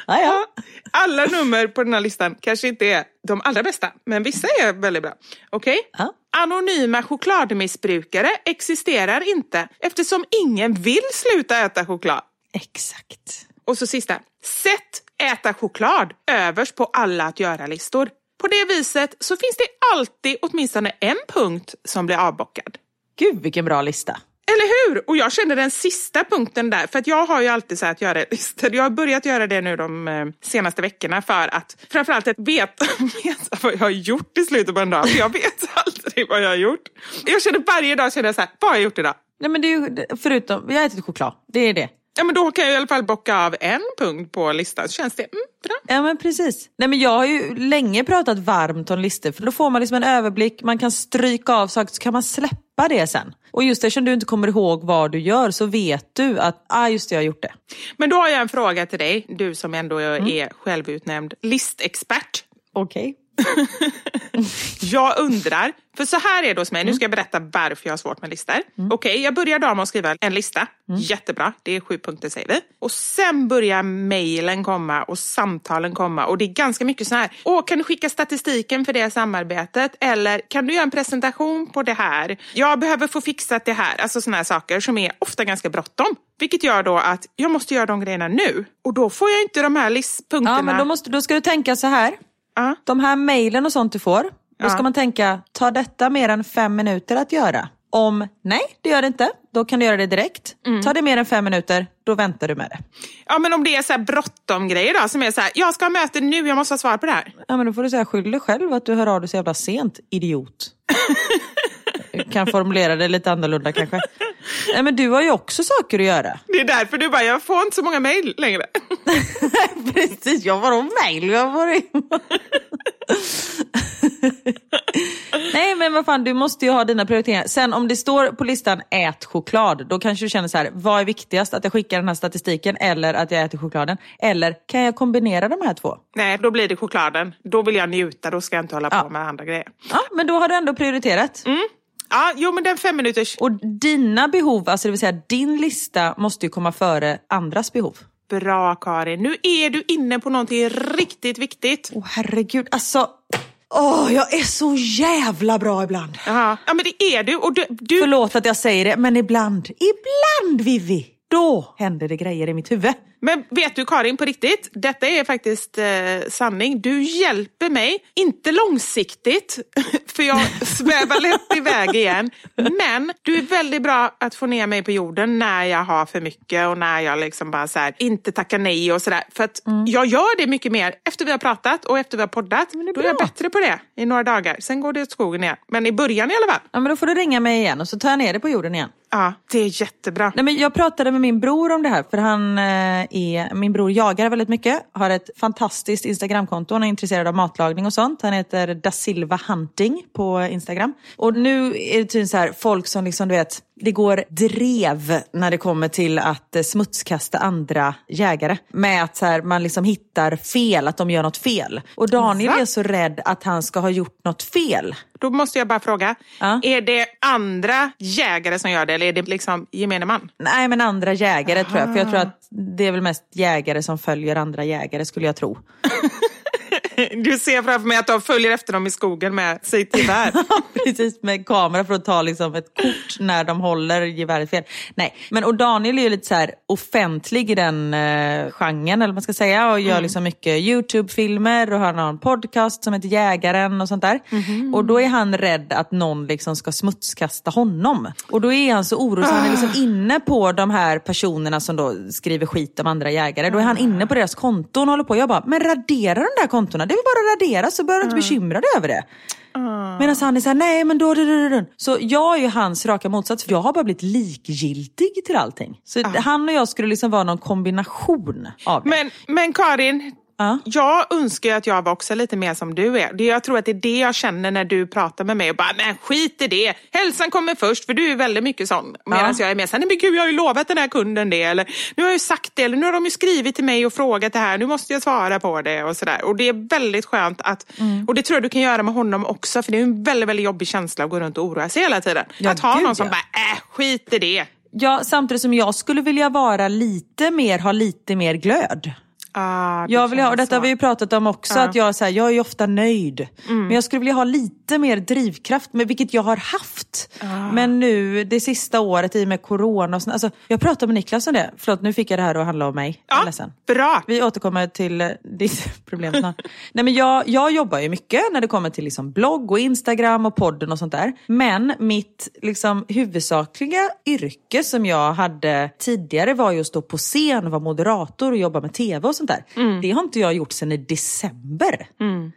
ja. Alla nummer på den här listan kanske inte är de allra bästa, men vissa är väldigt bra. Okej? Ja. Anonyma chokladmissbrukare existerar inte eftersom ingen vill sluta äta choklad. Exakt. Och så sista. Sätt äta choklad överst på alla att göra-listor. På det viset så finns det alltid åtminstone en punkt som blir avbockad. Gud vilken bra lista. Eller hur? Och jag känner den sista punkten där, för att jag har ju alltid så här att göra listor. Jag har börjat göra det nu de eh, senaste veckorna för att framförallt att veta, veta vad jag har gjort i slutet på en dag. För jag vet aldrig vad jag har gjort. Jag känner varje dag, känner jag så här, vad har jag gjort idag? Nej, men det är ju, förutom, jag har ätit choklad, det är det. Ja, men då kan jag i alla fall bocka av en punkt på listan. Så känns det mm, bra. Ja men precis. Nej, men jag har ju länge pratat varmt om listor för då får man liksom en överblick, man kan stryka av saker så kan man släppa det sen. Och just eftersom du inte kommer ihåg vad du gör så vet du att ah, just det, jag har gjort det. Men då har jag en fråga till dig, du som ändå är självutnämnd listexpert. Okej. Jag undrar, för så här är det hos mig, nu ska jag berätta varför jag har svårt med listor. Okej, jag börjar dagen med att skriva en lista. Jättebra, det är sju punkter säger vi. Och sen börjar mejlen komma och samtalen komma. Och det är ganska mycket så här, åh kan du skicka statistiken för det samarbetet? Eller kan du göra en presentation på det här? Jag behöver få fixat det här. Alltså såna här saker som är ofta ganska bråttom. Vilket gör då att jag måste göra de grejerna nu. Och då får jag inte de här listpunkterna. Ja men då, måste, då ska du tänka så här. Ja. De här mejlen och sånt du får, då Ja. ska man tänka, tar detta mer än fem minuter att göra? Om nej, det gör det inte, då kan du göra det direkt. Tar det mer än fem minuter, då väntar du med det. Ja men om det är så här bråttom grejer då som är så här, jag ska ha möte nu, jag måste ha svar på det här. Ja men då får du säga skyll dig själv att du hör av dig så jävla sent, idiot. kan formulera det lite annorlunda kanske. Nej men du har ju också saker att göra. Det är därför du bara, jag får inte så många mejl längre. Precis, jag var om mejl. Jag var Nej men vad fan, du måste ju ha dina prioriteringar. Sen om det står på listan ät choklad, då kanske du känner så här, vad är viktigast? Att jag skickar den här statistiken eller att jag äter chokladen? Eller kan jag kombinera de här två? Nej, då blir det chokladen. Då vill jag njuta, då ska jag inte hålla Ja. på med andra grejer. Ja, men då har du ändå prioriterat. Ja, jo men den fem minuters. Och dina behov, alltså det vill säga din lista måste ju komma före andras behov. Bra Karin, nu är du inne på någonting riktigt viktigt. Åh herregud, alltså. Åh, jag är så jävla bra ibland. Jaha. Ja men det är du. Och du, du Förlåt att jag säger det, men ibland, ibland Vivi, då händer det grejer i mitt huvud. Men vet du Karin, på riktigt, detta är faktiskt eh, sanning. Du hjälper mig, inte långsiktigt, för jag svävar lätt iväg igen. Men du är väldigt bra att få ner mig på jorden när jag har för mycket och när jag liksom bara så här, inte tackar nej och sådär. För att jag gör det mycket mer efter vi har pratat och efter vi har poddat. Mm. det är Då är jag bra. bättre på det i några dagar. Sen går det åt skogen igen. Men i början i alla fall. Ja, men då får du ringa mig igen och så tar jag ner det på jorden igen. Ja, det är jättebra. Nej, men jag pratade med min bror om det här, för han eh, är, min bror jagar väldigt mycket, har ett fantastiskt Instagramkonto, han är intresserad av matlagning och sånt. Han heter Da Silva Hunting på Instagram. Och nu är det tydligen så här, folk som liksom, du vet, det går drev när det kommer till att eh, smutskasta andra jägare. Med att så här, man liksom hittar fel, att de gör något fel. Och Daniel Va? är så rädd att han ska ha gjort något fel. Då måste jag bara fråga, Ja. är det andra jägare som gör det eller är det liksom gemene man? Nej men andra jägare tror jag. För jag tror att det är väl mest jägare som följer andra jägare skulle jag tro. Du ser framför mig att de följer efter dem i skogen med sitt gevär. Precis med kamera för att ta liksom ett kort när de håller geväret fel. Nej, men och Daniel är ju lite så offentlig i den eh, genren eller man ska säga och gör liksom mycket YouTube-filmer och har en podcast som heter Jägaren och sånt där. Och då är han rädd att någon liksom ska smutskasta honom. Och då är han så orolig så han är liksom inne på de här personerna som då skriver skit om andra jägare. Då är han inne på deras konton och håller på. Jag bara, men radera de där kontona. Det är bara att radera så behöver du inte bekymra dig över det. Medan han är såhär, nej men då, då, då, då. Så jag är ju hans raka motsats, för jag har bara blivit likgiltig till allting. Så han och jag skulle liksom vara någon kombination av det. Men, men Karin, Ja. jag önskar att jag var också lite mer som du är. Det- Jag tror att det är det jag känner när du pratar med mig och bara, men skit i det. Hälsan kommer först, för du är väldigt mycket sån. Medan jag är mer såhär, nej men gud jag har ju lovat den här kunden det. Eller nu har jag ju sagt det, eller nu har de ju skrivit till mig och frågat det här. Nu måste jag svara på det och sådär. Och det är väldigt skönt att, Mm. och det tror jag du kan göra med honom också. För det är en väldigt, väldigt jobbig känsla att gå runt och oroa sig hela tiden. Ja, att ha gud, någon som ja. bara, äh skit i det. Ja, samtidigt som jag skulle vilja vara lite mer, ha lite mer glöd. Ah, Jag vill ha, och detta har vi ju pratat om också, Ja. att jag, så här, jag är ofta nöjd. Men jag skulle vilja ha lite mer drivkraft, med vilket jag har haft. Men nu det sista året i och med corona och sånt, alltså, Jag pratade med Niklas om det. Förlåt, nu fick jag det här att handla om mig. Ja, ledsen. bra. Vi återkommer till eh, ditt problem snart. Nej, men jag, jag jobbar ju mycket när det kommer till liksom blogg och Instagram och podden och sånt där. Men mitt liksom, huvudsakliga yrke som jag hade tidigare var ju att stå på scen, vara moderator och jobba med tv och sånt där. Det har inte jag gjort sedan i december.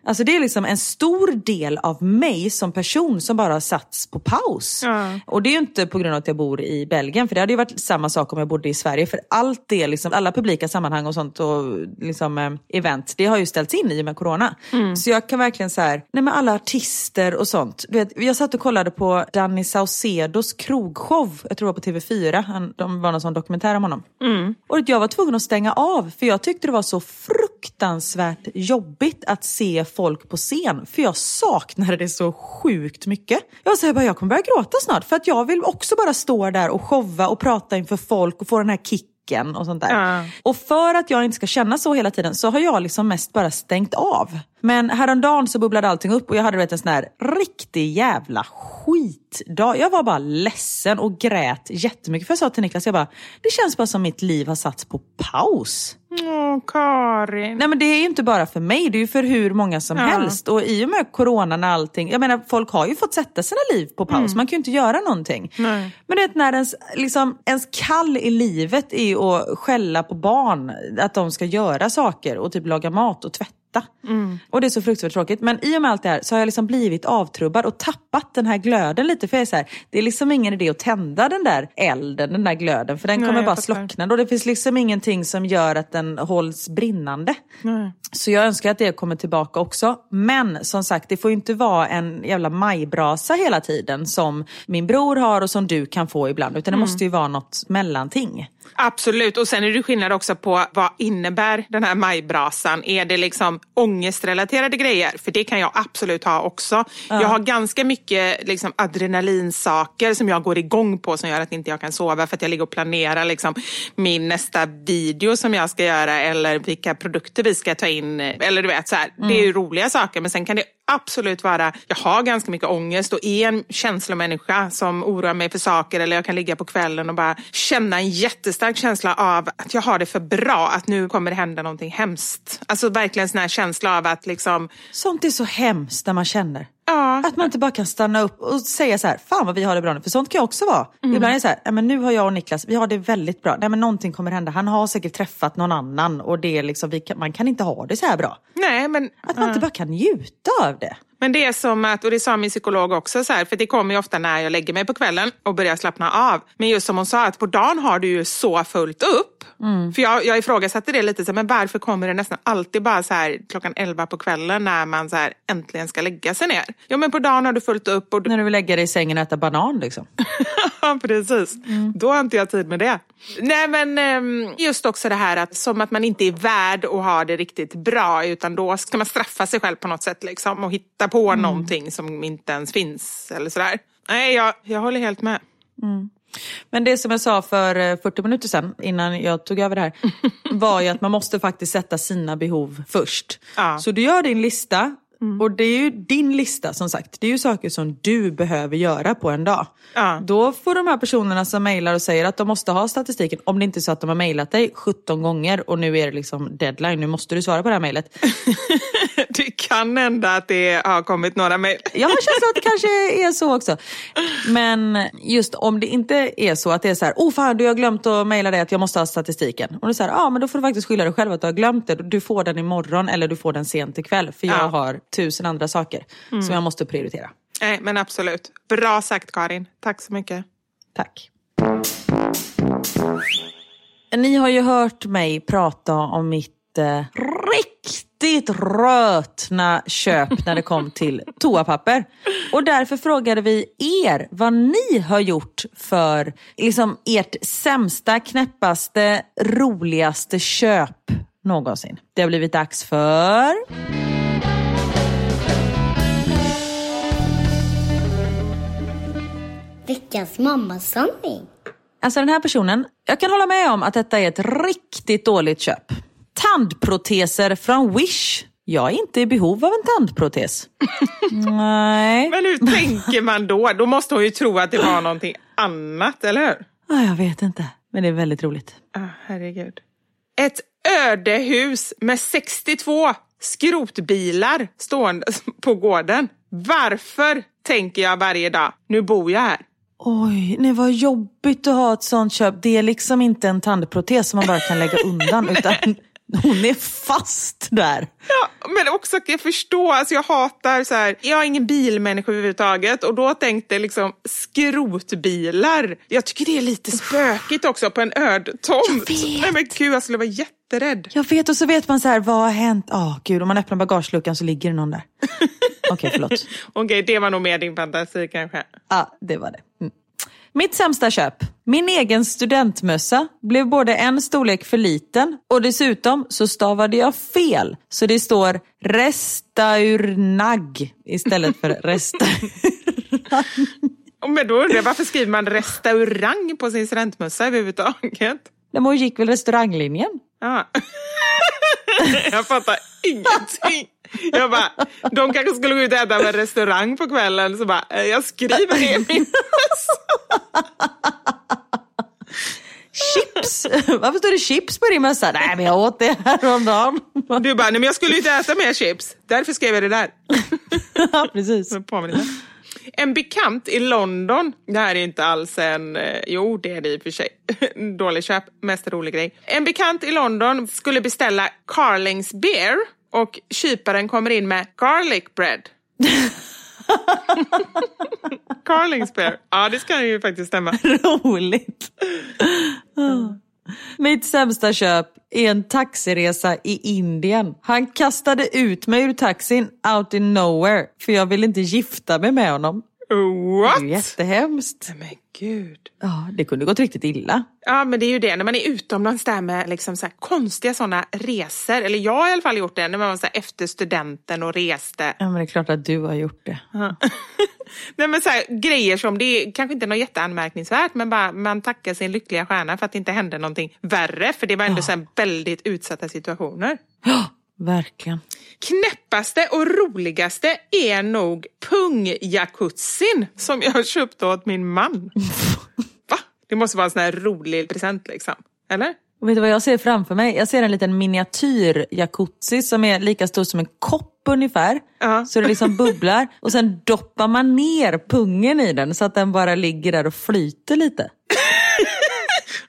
Alltså det är liksom en stor del av mig som person som bara har satts på paus. Ja. Och det är ju inte på grund av att jag bor i Belgien, för det hade ju varit samma sak om jag bodde i Sverige. För allt det, liksom, alla publika sammanhang och sånt och liksom, eh, event, det har ju ställts in i och med corona. Så jag kan verkligen så här, nej men alla artister och sånt. Du vet, jag satt och kollade på Danny Saucedos krogshow, jag tror det var på TV4, Han, de var någon sån dokumentär om honom. Och jag var tvungen att stänga av, för jag tyckte det var så fruktansvärt jobbigt att se folk på scen. För jag saknade det så sjukt mycket. Jag här, bara, jag kommer börja gråta snart, för att jag vill också bara stå där och showa och prata inför folk och få den här kicken och sånt där. Ja. Och för att jag inte ska känna så hela tiden så har jag liksom mest bara stängt av. Men häromdagen så bubblade allting upp och jag hade vet, en sån här riktig jävla skitdag. Jag var bara ledsen och grät jättemycket. För jag sa till Niklas, jag bara, det känns bara som mitt liv har satts på paus. Åh, Karin. Nej men det är ju inte bara för mig, det är ju för hur många som Ja. helst. Och i och med coronan och allting, jag menar folk har ju fått sätta sina liv på paus, man kan ju inte göra någonting. Nej. Men det är när ens, liksom, ens kall i livet är att skälla på barn, att de ska göra saker och typ laga mat och tvätta. Och det är så fruktansvärt tråkigt. Men i och med allt det här så har jag liksom blivit avtrubbad och tappat den här glöden lite. För jag är så här, det är liksom ingen idé att tända den där elden, den där glöden. För den Nej, kommer bara slockna. Och det finns liksom ingenting som gör att den hålls brinnande. Så jag önskar att det kommer tillbaka också. Men som sagt, det får ju inte vara en jävla majbrasa hela tiden som min bror har och som du kan få ibland. Utan det måste ju vara något mellanting. Absolut, och sen är det skillnad också på vad innebär den här majbrasan? Är det liksom ångestrelaterade grejer? För det kan jag absolut ha också. Jag har ganska mycket liksom adrenalinsaker som jag går igång på som gör att inte jag kan sova för att jag ligger och planerar liksom min nästa video som jag ska göra eller vilka produkter vi ska ta in. Eller du vet, så här. det är ju roliga saker men sen kan det absolut vara, jag har ganska mycket ångest och är en känslomänniska som oroar mig för saker eller jag kan ligga på kvällen och bara känna en jättestark känsla av att jag har det för bra, att nu kommer det hända någonting hemskt. Alltså verkligen sån här känsla av att liksom, Sånt är så hemskt när man känner ja, Att man inte bara kan stanna upp och säga så här, fan vad vi har det bra nu. För sånt kan jag också vara. Ibland är det så här, "Nej, men nu har jag och Niklas, vi har det väldigt bra. Nej men någonting kommer hända. Han har säkert träffat någon annan och det är liksom, vi kan, man kan inte ha det så här bra. nej men Att man inte bara kan njuta av det. Men det är som att, och det sa min psykolog också, så här, för det kommer ju ofta när jag lägger mig på kvällen och börjar slappna av. Men just som hon sa, att på dagen har du ju så fullt upp. För jag, jag ifrågasatte det lite, så här, men varför kommer det nästan alltid bara så här klockan 11 på kvällen när man så här äntligen ska lägga sig ner? Jo men på dagen har du fullt upp och När du vill lägga dig i sängen och äta banan liksom. Ja, precis. Då har inte jag tid med det. Nej, men ehm, just också det här att som att man inte är värd att ha det riktigt bra, utan då ska man straffa sig själv på något sätt liksom, och hitta på någonting som inte ens finns eller sådär. Nej, jag, jag håller helt med. Men det som jag sa för eh, 40 minuter sedan, innan jag tog över det här, var ju att man måste faktiskt sätta sina behov först. Ja. Så du gör din lista, och det är ju din lista som sagt. Det är ju saker som du behöver göra på en dag. Ja. Då får de här personerna som mejlar och säger att de måste ha statistiken, om det inte är så att de har mejlat dig 17 gånger och nu är det liksom deadline, nu måste du svara på det här mejlet. Det kan hända att det har kommit några mejl. Jag har känslan att det kanske är så också. Men just om det inte är så att det är så här, oh fan du har glömt att mejla dig att jag måste ha statistiken. Och så här, ja men då får du faktiskt skylla dig själv att du har glömt det. Du får den imorgon eller du får den sent ikväll. För jag Ja. har tusen andra saker som jag måste prioritera. Nej, men absolut. Bra sagt Karin. Tack så mycket. Tack. Ni har ju hört mig prata om mitt riktigt rötna köp när det kom till toapapper. Och därför frågade vi er vad ni har gjort för liksom, ert sämsta, knäppaste, roligaste köp någonsin. Det har blivit dags för... Veckans mammasanning. Alltså den här personen, jag kan hålla med om att detta är ett riktigt dåligt köp. Tandproteser från Wish Jag är inte i behov av en tandprotes. Nej. Men hur tänker man då? Då måste hon ju tro att det var någonting annat, eller hur? Ah, jag vet inte, men det är väldigt roligt. Ah, herregud. Ett ödehus med 62 skrotbilar stående på gården. Varför tänker jag varje dag, nu bor jag här. Oj, nej vad jobbigt att ha ett sånt köp. Det är liksom inte en tandprotes som man bara kan lägga undan utan hon är fast där. Ja, men också jag förstå, alltså jag hatar så här, jag är ingen bilmänniska överhuvudtaget och då tänkte jag liksom skrotbilar. Jag tycker det är lite spökigt också på en öd tomt. Nej men gud, jag skulle vara jätterädd. Jag vet och så vet man så här, vad har hänt? Ja, oh, gud, om man öppnar bagageluckan så ligger det någon där. Okej, okay, förlåt. Okej, okay, det var nog mer din fantasi kanske. Ja, det var det. Mitt sämsta köp. Min egen studentmössa blev både en storlek för liten och dessutom så stavade jag fel. Så det står restaurnag istället för restaurang. Men då undrar jag, varför skriver man restaurang på sin studentmössa överhuvudtaget? Men hon gick väl restauranglinjen? Ja. jag fattar ingenting. Jag bara, de kanske skulle gå ut och äta på en restaurang på kvällen. Så bara, eh, jag skriver det i min Chips! Varför står det chips på din mössa? Nej, men jag åt det häromdagen. Du bara, nej men jag skulle inte äta mer chips. Därför skrev jag det där. ja, precis. En bekant i London, det här är inte alls en, eh, jo det är det i och för sig, dålig köp, mest rolig grej. En bekant i London skulle beställa Carlings beer och kyparen kommer in med garlic bread. Carlings beer, ja det ska ju faktiskt stämma. Roligt. Mitt sämsta köp är en taxiresa i Indien. Han kastade ut mig ur taxin out in nowhere för jag ville inte gifta mig med honom. What? Det är jättehemskt. Men gud. Ja, det kunde gått riktigt illa. Ja, men det är ju det när man är utomlands där med liksom så konstiga sådana resor. Eller jag har i alla fall gjort det när man var så efter studenten och reste. Ja, men det är klart att du har gjort det. Nej, men så här, grejer som, det är kanske inte något jätteanmärkningsvärt, men bara man tackar sin lyckliga stjärna för att det inte hände någonting värre. För det var ändå ja. väldigt utsatta situationer. Ja, verkligen. Knäppaste och roligaste är nog pungjacuzzin som jag köpte åt min man. Va? Det måste vara en sån här rolig present liksom. Eller? Och vet du vad jag ser framför mig? Jag ser en liten miniatyr jacuzzi som är lika stor som en kopp ungefär. Uh-huh. Så det liksom bubblar. Och sen doppar man ner pungen i den så att den bara ligger där och flyter lite.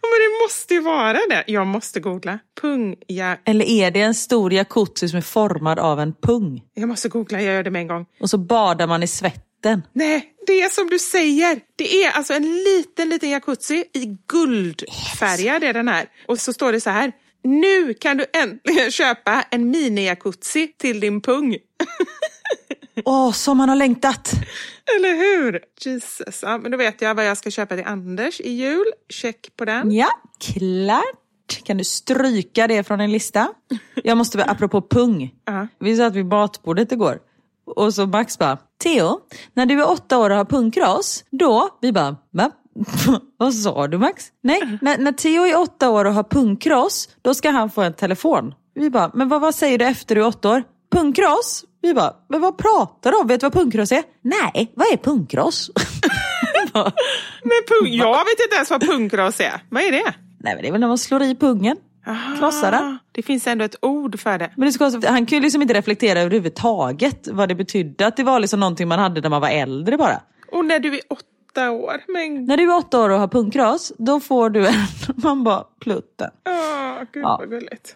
Men det måste ju vara det. Jag måste googla. Pung, ja. Eller är det en stor jacuzzi som är formad av en pung? Jag måste googla, jag gör det med en gång. Och så badar man i svetten. Nej, det är som du säger. Det är alltså en liten, liten jacuzzi i guldfärgad är den här. Och så står det så här. Nu kan du äntligen köpa en mini-jacuzzi till din pung. Åh, oh, som man har längtat! Eller hur? Jesus. Ja, men då vet jag vad jag ska köpa till Anders i jul. Check på den. Ja, klart. Kan du stryka det från din lista? Jag måste, apropå pung. Uh -huh. Vi satt vid matbordet igår. Och så Max bara, Theo, när du är åtta år och har pungkras, då, vi bara, va? Vad sa du Max? Nej, när, när Theo är åtta år och har pungkras, då ska han få en telefon. Vi bara, men vad, vad säger du efter du är åtta år? Pungkras? Vi bara, men vad pratar du om? Vet du vad pungkross är? Nej, vad är pungkross? men jag vet inte ens vad pungkross är. Vad är det? Nej, men det är väl när man slår i pungen. Krossar den. Det finns ändå ett ord för det. Men det ska, han kunde liksom inte reflektera överhuvudtaget vad det betydde. Att det var liksom någonting man hade när man var äldre bara. Och när du är åtta år. Men... När du är åtta år och har pungkras, då får du en, man bara plutten. Åh, gud ja. vad gulligt.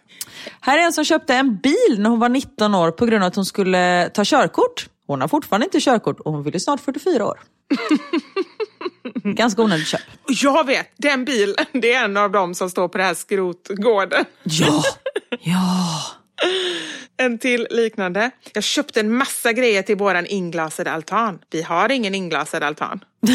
Här är en som köpte en bil när hon var 19 år på grund av att hon skulle ta körkort. Hon har fortfarande inte körkort och hon fyller snart 44 år. Ganska onödigt köp. Jag vet, den bilen, det är en av dem som står på den här skrotgården. Ja, ja. En till liknande. Jag köpte en massa grejer till våran inglasade altan. Vi har ingen inglasad altan.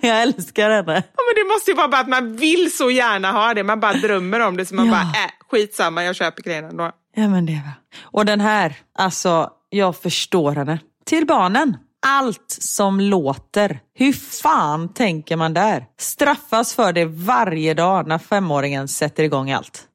Jag älskar henne. Ja, men det måste ju vara bara att man vill så gärna ha det. Man bara drömmer om det så man ja. bara, äh, skitsamma, jag köper grejerna då. Ja men det va. Och den här, alltså jag förstår henne. Till barnen. Allt som låter. Hur fan tänker man där? Straffas för det varje dag när femåringen sätter igång allt.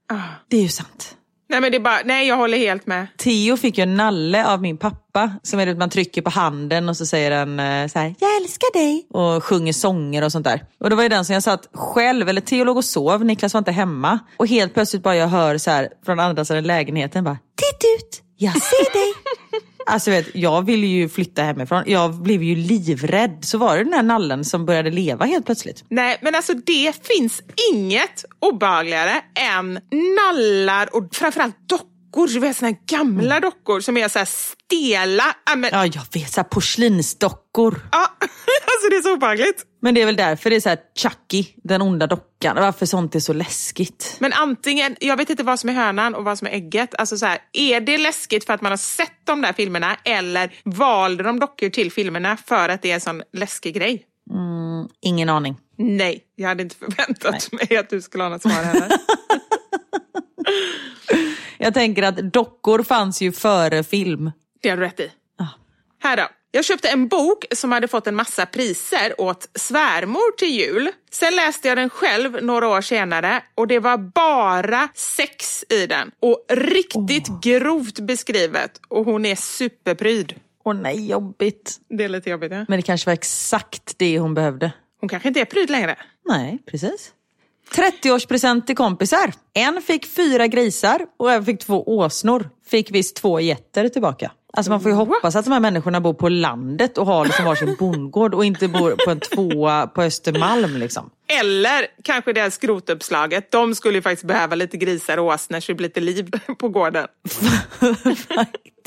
Det är ju sant. Nej, men det är bara, nej, jag håller helt med. Theo fick ju en nalle av min pappa. Som är det att man trycker på handen och så säger den eh, så här, jag älskar dig. Och sjunger sånger och sånt där. Och det var ju den som jag satt själv, eller Theo låg och sov, Niklas var inte hemma. Och helt plötsligt bara jag hör så här från andra sidan lägenheten bara, titt ut, jag ser dig. Alltså vet, jag ville ju flytta hemifrån. Jag blev ju livrädd. Så var det den här nallen som började leva helt plötsligt. Nej, men alltså det finns inget obehagligare än nallar och framförallt dockor. Du vet såna här gamla dockor som är så här stela. Ja, men, Ja, jag vet. Så porslinsdockor. ja, alltså det är så obehagligt. Men det är väl därför det är så här Chucky, den onda dockan. Varför sånt är så läskigt. Men antingen, jag vet inte vad som är hönan och vad som är ägget. Alltså så här, är det läskigt för att man har sett de där filmerna eller valde de dockor till filmerna för att det är en sån läskig grej? Ingen aning. Nej, jag hade inte förväntat mig att du skulle ha något svar heller. Jag tänker att dockor fanns ju före film. Det har du rätt i. Här då. Jag köpte en bok som hade fått en massa priser åt svärmor till jul. Sen läste jag den själv några år senare och det var bara sex i den. Och riktigt grovt beskrivet. Och hon är superpryd. Åh nej, jobbigt. Det är lite jobbigt. Ja? Men det kanske var exakt det hon behövde. Hon kanske inte är pryd längre. Nej, precis. 30-årspresent till kompisar. En fick fyra grisar och en fick två åsnor. Fick visst två getter tillbaka. Alltså man får ju hoppas att de här människorna bor på landet och har liksom varsin bondgård och inte bor på en tvåa på Östermalm. Liksom. Eller kanske det här skrotuppslaget. De skulle ju faktiskt behöva lite grisar och åsnor så det blir lite liv på gården.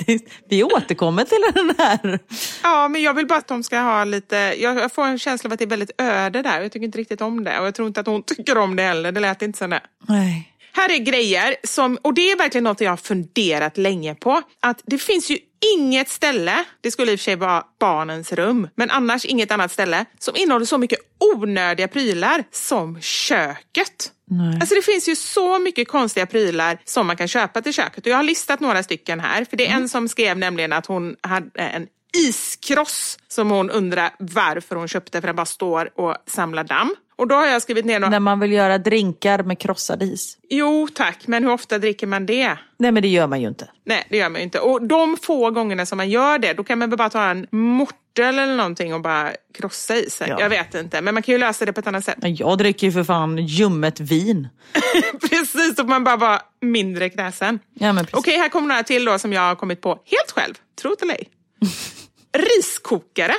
Faktiskt. Vi återkommer till den här. Ja, men jag vill bara att de ska ha lite... Jag får en känsla av att det är väldigt öde där. Jag tycker inte riktigt om det. Och jag tror inte att hon tycker om det heller. Det lät inte så där. Nej. Här är grejer som, och det är verkligen något jag har funderat länge på. Att det finns ju inget ställe, det skulle i och för sig vara barnens rum, men annars inget annat ställe som innehåller så mycket onödiga prylar som köket. Nej. Alltså det finns ju så mycket konstiga prylar som man kan köpa till köket. Och jag har listat några stycken här. För det är en som skrev nämligen att hon hade en iskross som hon undrar varför hon köpte för den bara står och samlar damm. Och då har jag skrivit ner några... När man vill göra drinkar med krossad is. Jo tack, men hur ofta dricker man det? Nej men det gör man ju inte. Nej, det gör man ju inte. Och de få gångerna som man gör det, då kan man väl bara ta en mortel eller någonting och bara krossa i sig. Ja. Jag vet inte, men man kan ju lösa det på ett annat sätt. Men Jag dricker ju för fan ljummet vin. Precis, så man bara vara mindre kräsen. Ja, men precis. Okej, här kommer några till då som jag har kommit på helt själv. Tro det eller ej. Riskokare.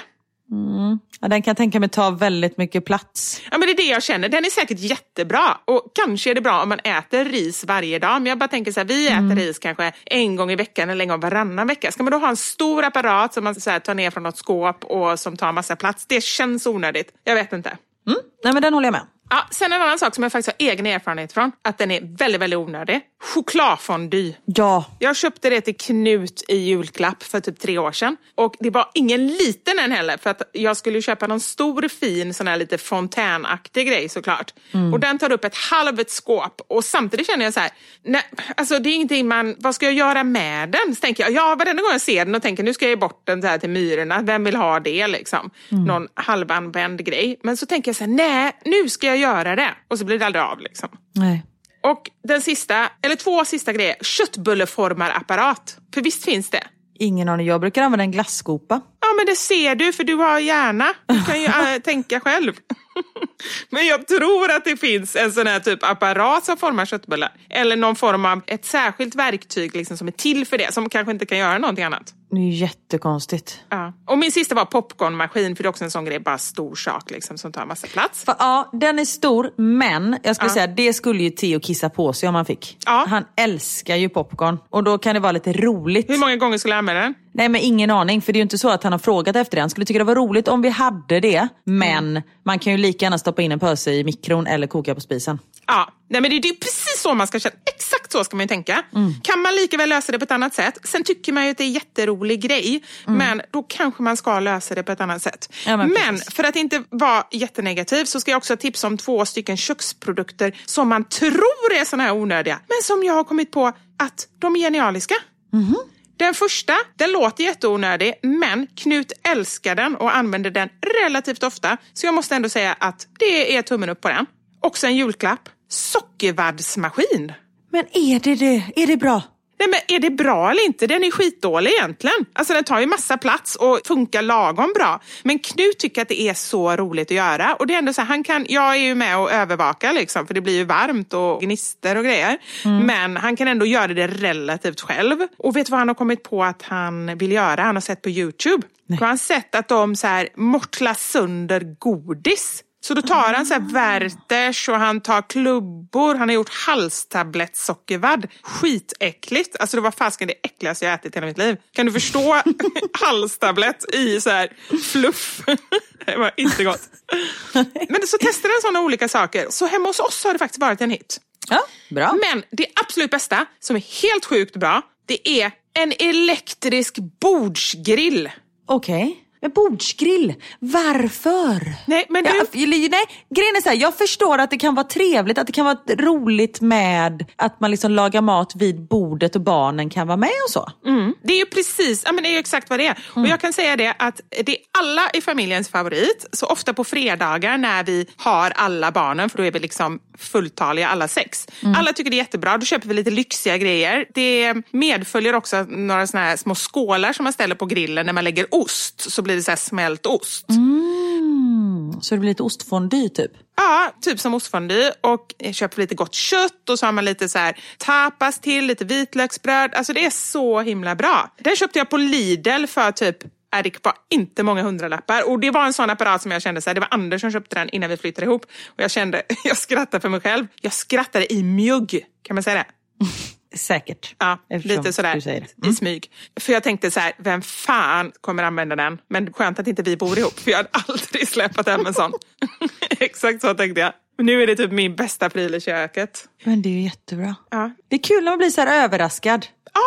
Ja, den kan jag tänka mig ta väldigt mycket plats. Ja, men det är det jag känner. Den är säkert jättebra. Och kanske är det bra om man äter ris varje dag. Men jag bara tänker så här, vi äter ris kanske en gång i veckan eller en gång varannan vecka. Ska man då ha en stor apparat som man så här, tar ner från något skåp och som tar massa plats? Det känns onödigt. Jag vet inte. Mm? Nej men den håller jag med. Ja, sen en annan sak som jag faktiskt har egen erfarenhet från. Att den är väldigt, väldigt onödig. Chokladfondue. Ja, Jag köpte det till Knut i julklapp för typ tre år sedan. Och det var ingen liten än heller för att jag skulle köpa någon stor fin sån här lite fontänaktig grej såklart. Och den tar upp ett halvt skåp och samtidigt känner jag så här, nej, alltså det är ingenting man, vad ska jag göra med den? Så tänker jag, ja varenda gång jag ser den och tänker nu ska jag ge bort den så här till myrorna, vem vill ha det liksom? Någon halvanvänd grej. Men så tänker jag så här, nej nu ska jag göra det. Och så blir det aldrig av liksom. nej. Och den sista, eller två sista grejer, köttbulleformarapparat. För visst finns det? Ingen aning. Jag brukar använda en glasskopa. Ja men det ser du för du har hjärna. Du kan ju äh, tänka själv. men jag tror att det finns en sån här typ apparat som formar köttbullar. Eller någon form av ett särskilt verktyg liksom, som är till för det. Som kanske inte kan göra någonting annat. Det är jättekonstigt. Ja. Och min sista var popcornmaskin för det är också en sån grej, bara stor sak liksom, som tar massa plats. För, ja, den är stor, men jag skulle Ja. säga det skulle ju Theo kissa på sig om han fick. Ja. Han älskar ju popcorn och då kan det vara lite roligt. Hur många gånger skulle jag använda den? Nej men ingen aning, för det är ju inte så att han har frågat efter det. Han skulle tycka det var roligt om vi hade det, men Mm. man kan ju lika gärna stoppa in en pöse i mikron eller koka på spisen. Ja, nej men det, det är precis så man ska känna. Exakt så ska man ju tänka. Mm. Kan man lika väl lösa det på ett annat sätt? Sen tycker man ju att det är en jätterolig grej, men då kanske man ska lösa det på ett annat sätt. Mm. Ja, men men för att inte vara jättenegativ så ska jag också tipsa om två stycken köksprodukter som man tror är såna här onödiga, men som jag har kommit på att de är genialiska. Mhm. Den första, den låter jätteonödig, men Knut älskar den och använder den relativt ofta. Så jag måste ändå säga att det är tummen upp på den. Också en julklapp. Sockervaddsmaskin. Men är det det? Är det bra? Nej, men är det bra eller inte? Den är skitdålig egentligen. Alltså den tar ju massa plats och funkar lagom bra. Men Knut tycker att det är så roligt att göra. Och det är ändå så här, han kan, jag är ju med och övervakar liksom, för det blir ju varmt och gnister och grejer. Men han kan ändå göra det relativt själv. Och vet du vad han har kommit på att han vill göra? Han har sett på Youtube. Då har han sett att de så här mortlar sönder godis. Så då tar han så här Werthers och han tar klubbor. Han har gjort halstablettsockervadd. Skitäckligt. Alltså det var fasken det äckligaste jag ätit i hela mitt liv. Kan du förstå halstablett i så här fluff? Det var inte gott. Men så testade han sådana olika saker. Så hemma hos oss har det faktiskt varit en hit. Ja, bra. Men det absolut bästa, som är helt sjukt bra, det är en elektrisk bordsgrill. Okej. Men bordsgrill, varför? Nej, men du... Ja, f- nej, grejen är så här, jag förstår att det kan vara trevligt, att det kan vara roligt med att man liksom lagar mat vid bordet och barnen kan vara med och så. Mm, det är ju precis, ja, men det är ju exakt vad det är. Och jag kan säga det att det är alla i familjens favorit. Så ofta på fredagar när vi har alla barnen, för då är vi liksom fulltaliga alla sex. Alla tycker det är jättebra, då köper vi lite lyxiga grejer. Det medföljer också några såna här små skålar som man ställer på grillen när man lägger ost. Så blir det så smält ost. Så det blir lite ostfondue typ. Ja, typ som ostfondue och jag köper lite gott kött och så har man lite så här tapas till, lite vitlöksbröd. Alltså det är så himla bra. Den köpte jag på Lidl för typ är det var inte många hundralappar. Och det var en sån apparat som jag kände så här, det var Anders som köpte den innan vi flyttade ihop. Och jag kände, jag skrattade för mig själv. Jag skrattade i mjugg, kan man säga det? Säkert. Ja, lite sådär det. i smyg. För jag tänkte så här, vem fan kommer använda den? Men skönt att inte vi bor ihop, för jag hade aldrig släpat hem en sån. Exakt så tänkte jag. Nu är det typ min bästa pryl i köket. Men det är ju jättebra. Ja. Det är kul när man blir så här överraskad. ja,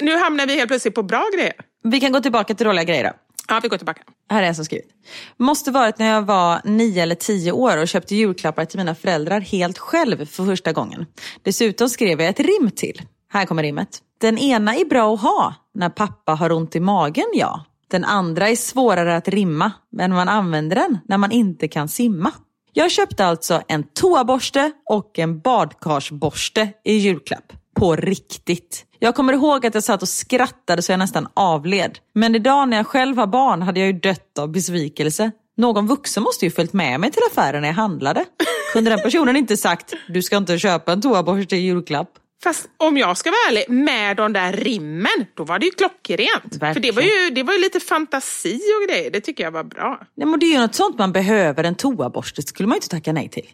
nu hamnar vi helt plötsligt på bra grejer. Vi kan gå tillbaka till dåliga grejer då. Ja, vi går tillbaka. Här är en som skrivit. Måste varit när jag var nio eller tio år och köpte julklappar till mina föräldrar helt själv för första gången. Dessutom skrev jag ett rim till. Här kommer rimmet. Den ena är bra att ha när pappa har ont i magen, ja. Den andra är svårare att rimma, men man använder den när man inte kan simma. Jag köpte alltså en toaborste och en badkarsborste i julklapp. På riktigt. Jag kommer ihåg att jag satt och skrattade så jag nästan avled. Men idag när jag själv har barn hade jag ju dött av besvikelse. Någon vuxen måste ju följt med mig till affären när jag handlade. Kunde den personen inte sagt, du ska inte köpa en toaborste i julklapp? Fast om jag ska vara ärlig, med de där rimmen, då var det ju klockrent. För det var ju, det var ju lite fantasi och grejer, det tycker jag var bra. Nej, men det är ju något sånt man behöver, en toaborste skulle man ju inte tacka nej till.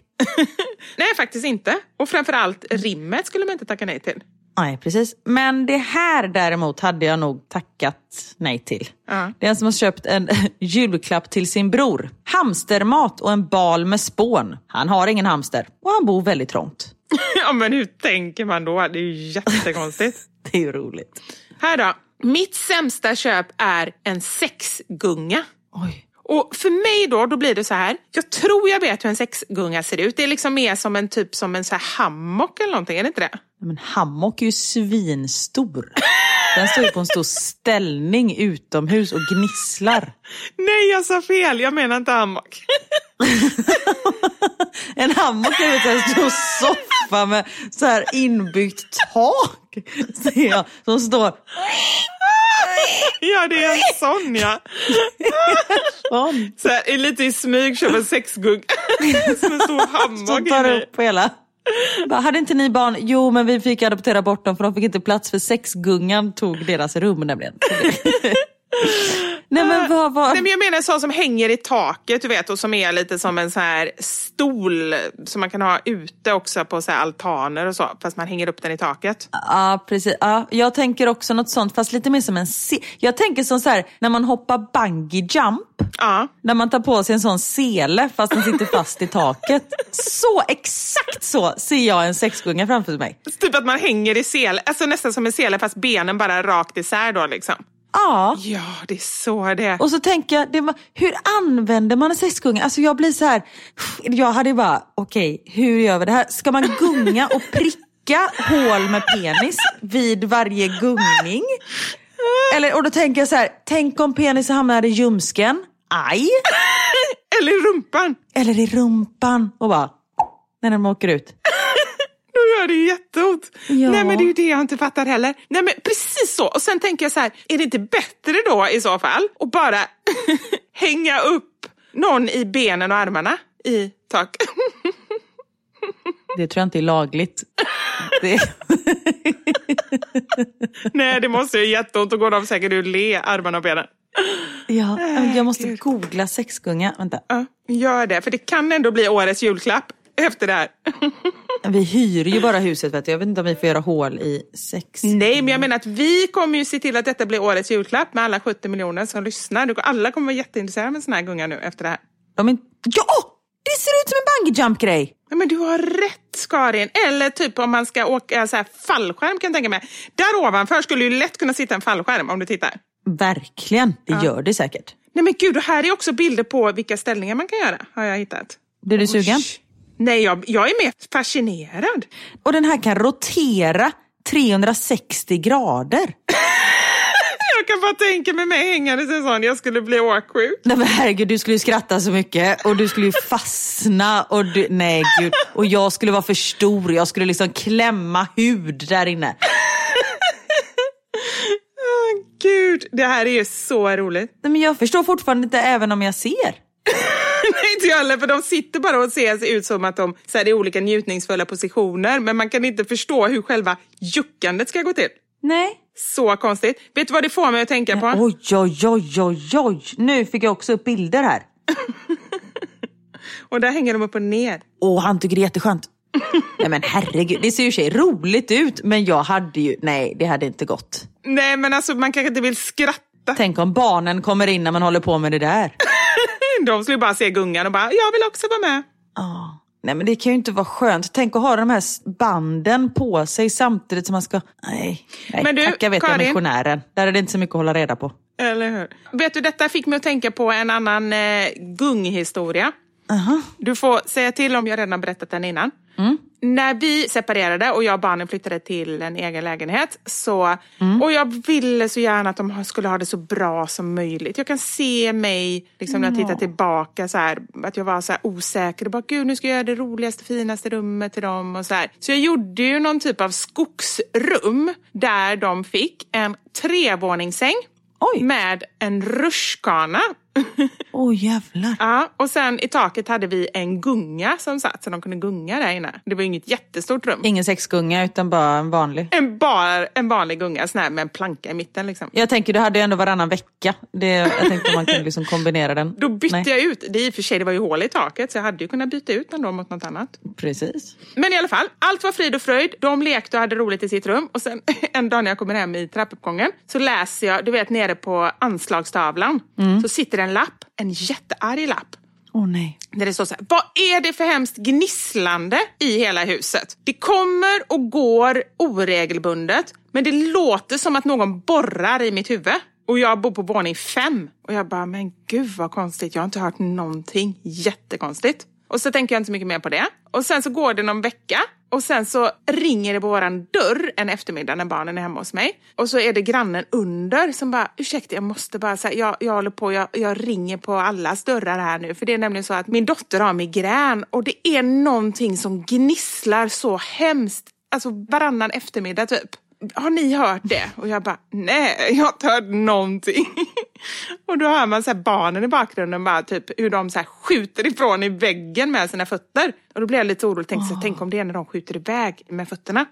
Nej, faktiskt inte. Och framförallt rimmet skulle man inte tacka nej till. Nej, precis. Men det här däremot hade jag nog tackat nej till. Ja. Det är en som har köpt en julklapp till sin bror. Hamstermat och en bal med spån. Han har ingen hamster och han bor väldigt trångt. Ja, men hur tänker man då? Det är ju jättekonstigt. Det är ju roligt. Här då. Mitt sämsta köp är en sexgunga. Oj. Och för mig då, då blir det så här. Jag tror jag vet hur en sexgunga ser ut. Det är liksom mer som en typ som en så här hammock eller någonting, är det inte det? Men hammock är ju svinstor. Den står ju på en stor ställning utomhus och gnisslar. Nej, jag sa fel. Jag menar inte hammock. En hammock är en stor soffa med så här inbyggt tak. Ser jag, som står ja, det är en sån ja. sån. Så här, lite i smyg köper en sexgunga. som en stor Som hammock. tar i mig. upp hela. Bara, hade inte ni barn? Jo, men vi fick adoptera bort dem för de fick inte plats för sexgungan tog deras rum nämligen. Nej men vad var... Nej, men jag menar en sån som hänger i taket du vet och som är lite som en så här stol som man kan ha ute också på så altaner och så fast man hänger upp den i taket. Ja, precis. Ja, jag tänker också något sånt, fast lite mer som en... Jag tänker som så här, när man hoppar bungee jump, Ja. när man tar på sig en sån sele fast den sitter fast i taket. Så, exakt så ser jag en sexgunga framför mig. Typ att man hänger i sele, alltså nästan som en sele fast benen bara rakt isär då liksom. Ja. Ja, det är så det är. Och så tänker jag, det hur använder man en sexgunga? Alltså jag blir så här, jag hade bara, okej, hur gör vi det här? Ska man gunga och pricka hål med penis vid varje gungning? Eller, och då tänker jag så här, tänk om penisen hamnar i ljumsken, aj! Eller i rumpan. Eller i rumpan och bara, när den åker ut. Då Ja, det är jätteont. Ja. Nej, men det är ju det jag inte fattar heller. Nej, men precis så. Och sen tänker jag så här, är det inte bättre då i så fall att bara hänga upp någon i benen och armarna i tak? Det tror jag inte är lagligt. Det... Nej, det måste ju jätteont och går de säkert ut le, armarna och benen. Ja, jag måste googla sexgunga. Vänta. Ja, gör det, för det kan ändå bli årets julklapp efter det här. Vi hyr ju bara huset vet du. Jag vet inte om vi får göra hål i sex. Nej, men jag menar att vi kommer ju se till att detta blir årets julklapp med alla 70 miljoner som lyssnar. Alla kommer vara jätteintresserade av en sån här gunga nu efter det här. De är... Ja! Det ser ut som en bungee jump grej Ja, men du har rätt Karin. Eller typ om man ska åka så här fallskärm kan jag tänka mig. Där ovanför skulle ju lätt kunna sitta en fallskärm om du tittar. Verkligen, det gör det säkert. Nej men gud, och här är också bilder på vilka ställningar man kan göra. Har jag hittat. Blir du sugen? Nej, jag, jag är mer fascinerad. Och den här kan rotera 360 grader. Jag kan bara tänka mig mig hängandes en sån. Jag skulle bli åksjuk. Nej men herregud, du skulle skratta så mycket och du skulle ju fastna och du, nej gud. Och jag skulle vara för stor, jag skulle liksom klämma hud där inne. Gud, det här är ju så roligt. Nej, men jag förstår fortfarande inte även om jag ser. Nej, inte jag heller, för de sitter bara och ser ut som att de så här, är olika njutningsfulla positioner, men man kan inte förstå hur själva juckandet ska gå till. Nej. Så konstigt. Vet du vad det får mig att tänka på? Oj, oj, oj, oj, oj. Nu fick jag också upp bilder här. Och där hänger de upp och ner. Åh, han tycker det är jätteskönt. Nej men herregud, det ser ju sig roligt ut men jag hade ju, nej det hade inte gått. Nej, men alltså man kanske inte vill skratta. Tänk om barnen kommer in när man håller på med det där. De skulle bara se gungan och bara, jag vill också vara med. Ja. Nej men det kan ju inte vara skönt. Tänk att ha de här banden på sig samtidigt som man ska... Nej, nej. Men du, tacka vet jag Karin. missionären. Där är det inte så mycket att hålla reda på. Eller hur? Vet du, detta fick mig att tänka på en annan eh, gunghistoria. Aha. Du får säga till om jag redan har berättat den innan. När vi separerade och jag och barnen flyttade till en egen lägenhet så, och jag ville så gärna att de skulle ha det så bra som möjligt. Jag kan se mig liksom, när jag tittar tillbaka så här, att jag var så osäker och bara gud nu ska jag göra det roligaste, finaste rummet till dem och så här. Så jag gjorde ju någon typ av skogsrum där de fick en trevåningssäng Oj. med en rutschkana Åh jävlar. Ja, och sen i taket hade vi en gunga som satt så de kunde gunga där inne. Det var ju inget jättestort rum. Ingen sexgunga utan bara en vanlig. En, bar, en vanlig gunga sån här med en planka i mitten. Liksom. Jag tänker du hade ju ändå varannan vecka. Det, jag tänkte man kunde liksom kombinera den. Då bytte Nej. jag ut, det i och för sig det var ju hål i taket så jag hade ju kunnat byta ut den då mot något annat. Precis. Men i alla fall, allt var frid och fröjd. De lekte och hade roligt i sitt rum. Och sen en dag när jag kommer hem i trappuppgången så läser jag, du vet nere på anslagstavlan, så sitter en lapp, en jättearg lapp. Åh nej. Där det står så här, vad är det för hemskt gnisslande i hela huset? Det kommer och går oregelbundet, men det låter som att någon borrar i mitt huvud. Och jag bor på våning fem. Och jag bara, men gud vad konstigt, jag har inte hört någonting. Jättekonstigt. Och så tänker jag inte så mycket mer på det. Och sen så går det någon vecka och sen så ringer det på våran dörr en eftermiddag när barnen är hemma hos mig. Och så är det grannen under som bara, ursäkta jag måste bara säga, jag, jag håller på, jag, jag ringer på allas dörrar här nu. För det är nämligen så att min dotter har migrän och det är någonting som gnisslar så hemskt, alltså varannan eftermiddag typ. Har ni hört det? Och jag bara, nej, jag har inte hört någonting. Och då hör man så här barnen i bakgrunden bara typ hur de så här skjuter ifrån i väggen med sina fötter. Och då blir jag lite orolig tänkte så här, tänk om det är när de skjuter iväg med fötterna.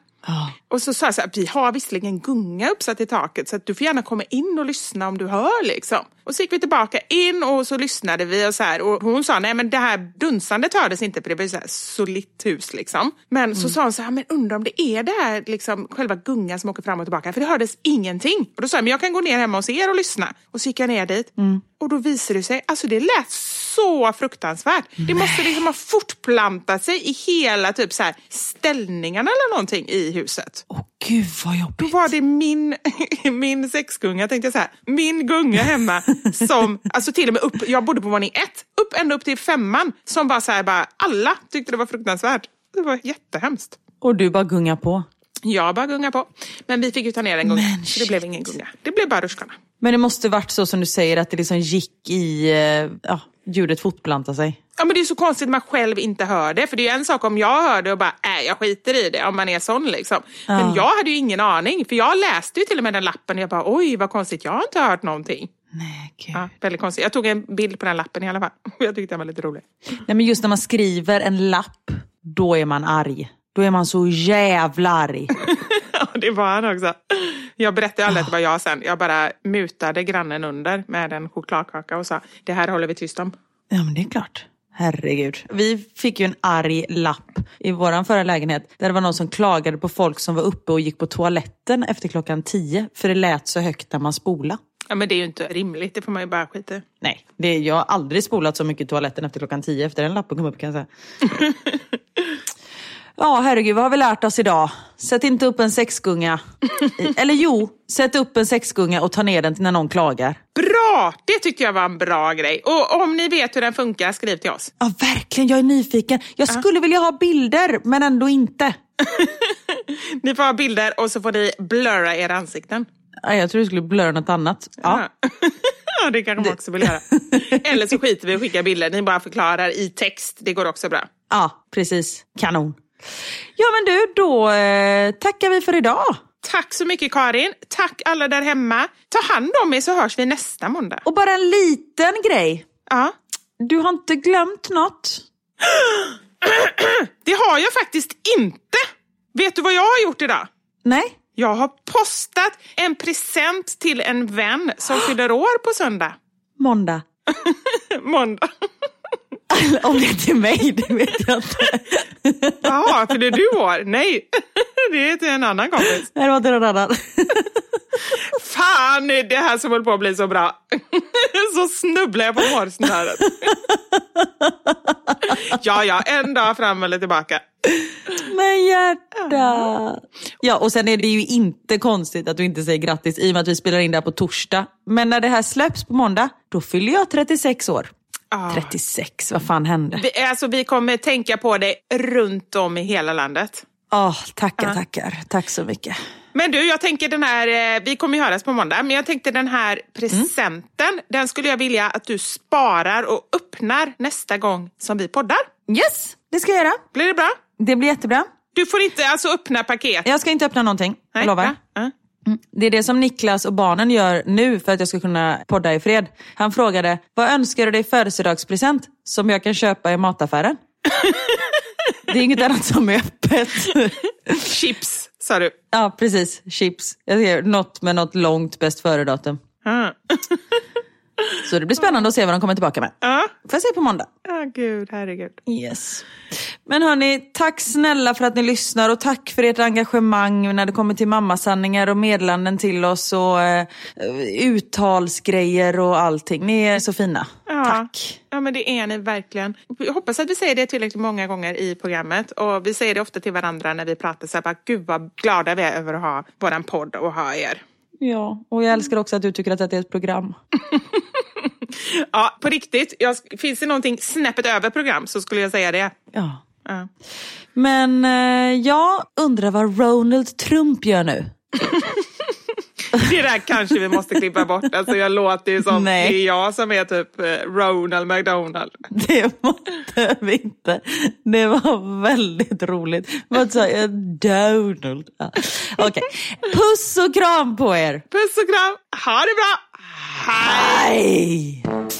Och så sa jag så här, vi har visserligen gunga uppsatt i taket så att du får gärna komma in och lyssna om du hör liksom. Och så gick vi tillbaka in och så lyssnade vi och så här och hon sa nej men det här dunsandet hördes inte för det var ju så här solitt hus liksom. Men så sa hon så här, men undrar om det är det här liksom själva gungan som åker fram och tillbaka för det hördes ingenting. Och då sa jag, men jag kan gå ner hemma hos er och lyssna. Och så gick jag ner dit och då visade det sig, alltså det lät så fruktansvärt. Det måste liksom ha fortplantat sig i hela typ så här ställningarna eller någonting i huset. Åh gud vad Då jobbigt. var det min, min sexgunga, tänkte jag så här, min gunga hemma som, alltså till och med upp, jag bodde på våning ett, upp ända upp till femman, som bara så här, bara, alla tyckte det var fruktansvärt. Det var jättehemskt. Och du bara gungar på. Jag bara gunga på. Men vi fick ju ta ner en gunga. Men så det blev ingen gunga. Det blev bara rutschkana. Men det måste varit så som du säger att det liksom gick i, eh, ja, ljudet fortplantade sig. Ja men det är så konstigt att man själv inte hör det. För det är en sak om jag hör det och bara, äh, jag skiter i det. Om man är sån liksom. Men jag hade ju ingen aning. För jag läste ju till och med den lappen och jag bara, oj vad konstigt, jag har inte hört någonting. Nej, gud. Ja, väldigt konstigt. Jag tog en bild på den lappen i alla fall. Jag tyckte den var lite rolig. Nej, men just när man skriver en lapp, då är man arg. Då är man så jävla arg. Det var han också. Jag berättade aldrig att det var jag sen. Jag bara mutade grannen under med en chokladkaka och sa, det här håller vi tyst om. Ja, men det är klart. Herregud. Vi fick ju en arg lapp i vår förra lägenhet där det var någon som klagade på folk som var uppe och gick på toaletten efter klockan tio för det lät så högt när man spola. Ja, men det är ju inte rimligt. Det får man ju bara skita i. Nej, det, jag har aldrig spolat så mycket i toaletten efter klockan tio efter den lappen kom upp kan jag säga. Ja, herregud, vad har vi lärt oss idag? Sätt inte upp en sexgunga. Eller jo, sätt upp en sexgunga och ta ner den när någon klagar. Bra! Det tyckte jag var en bra grej. Och om ni vet hur den funkar, skriv till oss. Ja, verkligen. Jag är nyfiken. Jag skulle vilja ha bilder, men ändå inte. Ni får ha bilder och så får ni blurra era ansikten. Ja, jag tror du skulle blurra något annat. Ja. ja, det kanske man också vill göra. Eller så skiter vi i att skicka bilder. Ni bara förklarar i text. Det går också bra. ja, precis. Kanon. Ja, men du, då eh, tackar vi för idag. Tack så mycket Karin. Tack alla där hemma. Ta hand om er så hörs vi nästa måndag. Och bara en liten grej. Ja, Du har inte glömt något? det har jag faktiskt inte. Vet du vad jag har gjort idag? Nej? Jag har postat en present till en vän som fyller år på söndag. Måndag. Måndag. Om det är till mig, det vet jag inte. Jaha, för det är du år? Nej, det är till en annan kompis. Nej, det var till någon annan. Fan, det är det här som håller på att bli så bra. Så snubblar jag på hårsnöret. Ja, ja, en dag fram eller tillbaka. Men hjärta. Ja, och sen är det ju inte konstigt att du inte säger grattis i och med att vi spelar in det här på torsdag. Men när det här släpps på måndag, då fyller jag 36 år. Ah. 36, vad fan hände? Vi, alltså, vi kommer tänka på det runt om i hela landet. Åh, tackar, tackar. Tack så mycket. Men du, jag tänker den här, eh, vi kommer ju höras på måndag, men jag tänkte den här presenten, den skulle jag vilja att du sparar och öppnar nästa gång som vi poddar. Yes, det ska jag göra. Blir det bra? Det blir jättebra. Du får inte alltså öppna paket. Jag ska inte öppna någonting, jag lovar. Ja, ja. Det är det som Niklas och barnen gör nu för att jag ska kunna podda i fred. Han frågade, vad önskar du dig i födelsedagspresent som jag kan köpa i mataffären? det är inget annat som är öppet. Chips, sa du. ja, precis. Chips. Jag ser något med något långt bäst före-datum. Så det blir spännande att se vad de kommer tillbaka med. Ja, Får jag se på måndag. Ja, gud, herregud. Yes. Men hörni, tack snälla för att ni lyssnar och tack för ert engagemang när det kommer till mammasanningar och meddelanden till oss och eh, uttalsgrejer och allting. Ni är så fina. Ja. Tack. Ja, men det är ni verkligen. Jag hoppas att vi säger det tillräckligt många gånger i programmet. Och vi säger det ofta till varandra när vi pratar så här, bara, gud vad glada vi är över att ha våran podd och ha er. Ja, och jag älskar också att du tycker att det är ett program. Ja, på riktigt. Jag, finns det någonting snäppet över program så skulle jag säga det. Ja. Ja. Men eh, jag undrar vad Ronald Trump gör nu. Det där kanske vi måste klippa bort. Alltså jag låter ju som Nej. det är jag som är typ eh, Ronald McDonald. Det måste vi inte. Det var väldigt roligt. Vad sa jag? Donald. Ja. Okej. Puss och kram på er. Puss och kram. Ha det bra. Hej! Hej!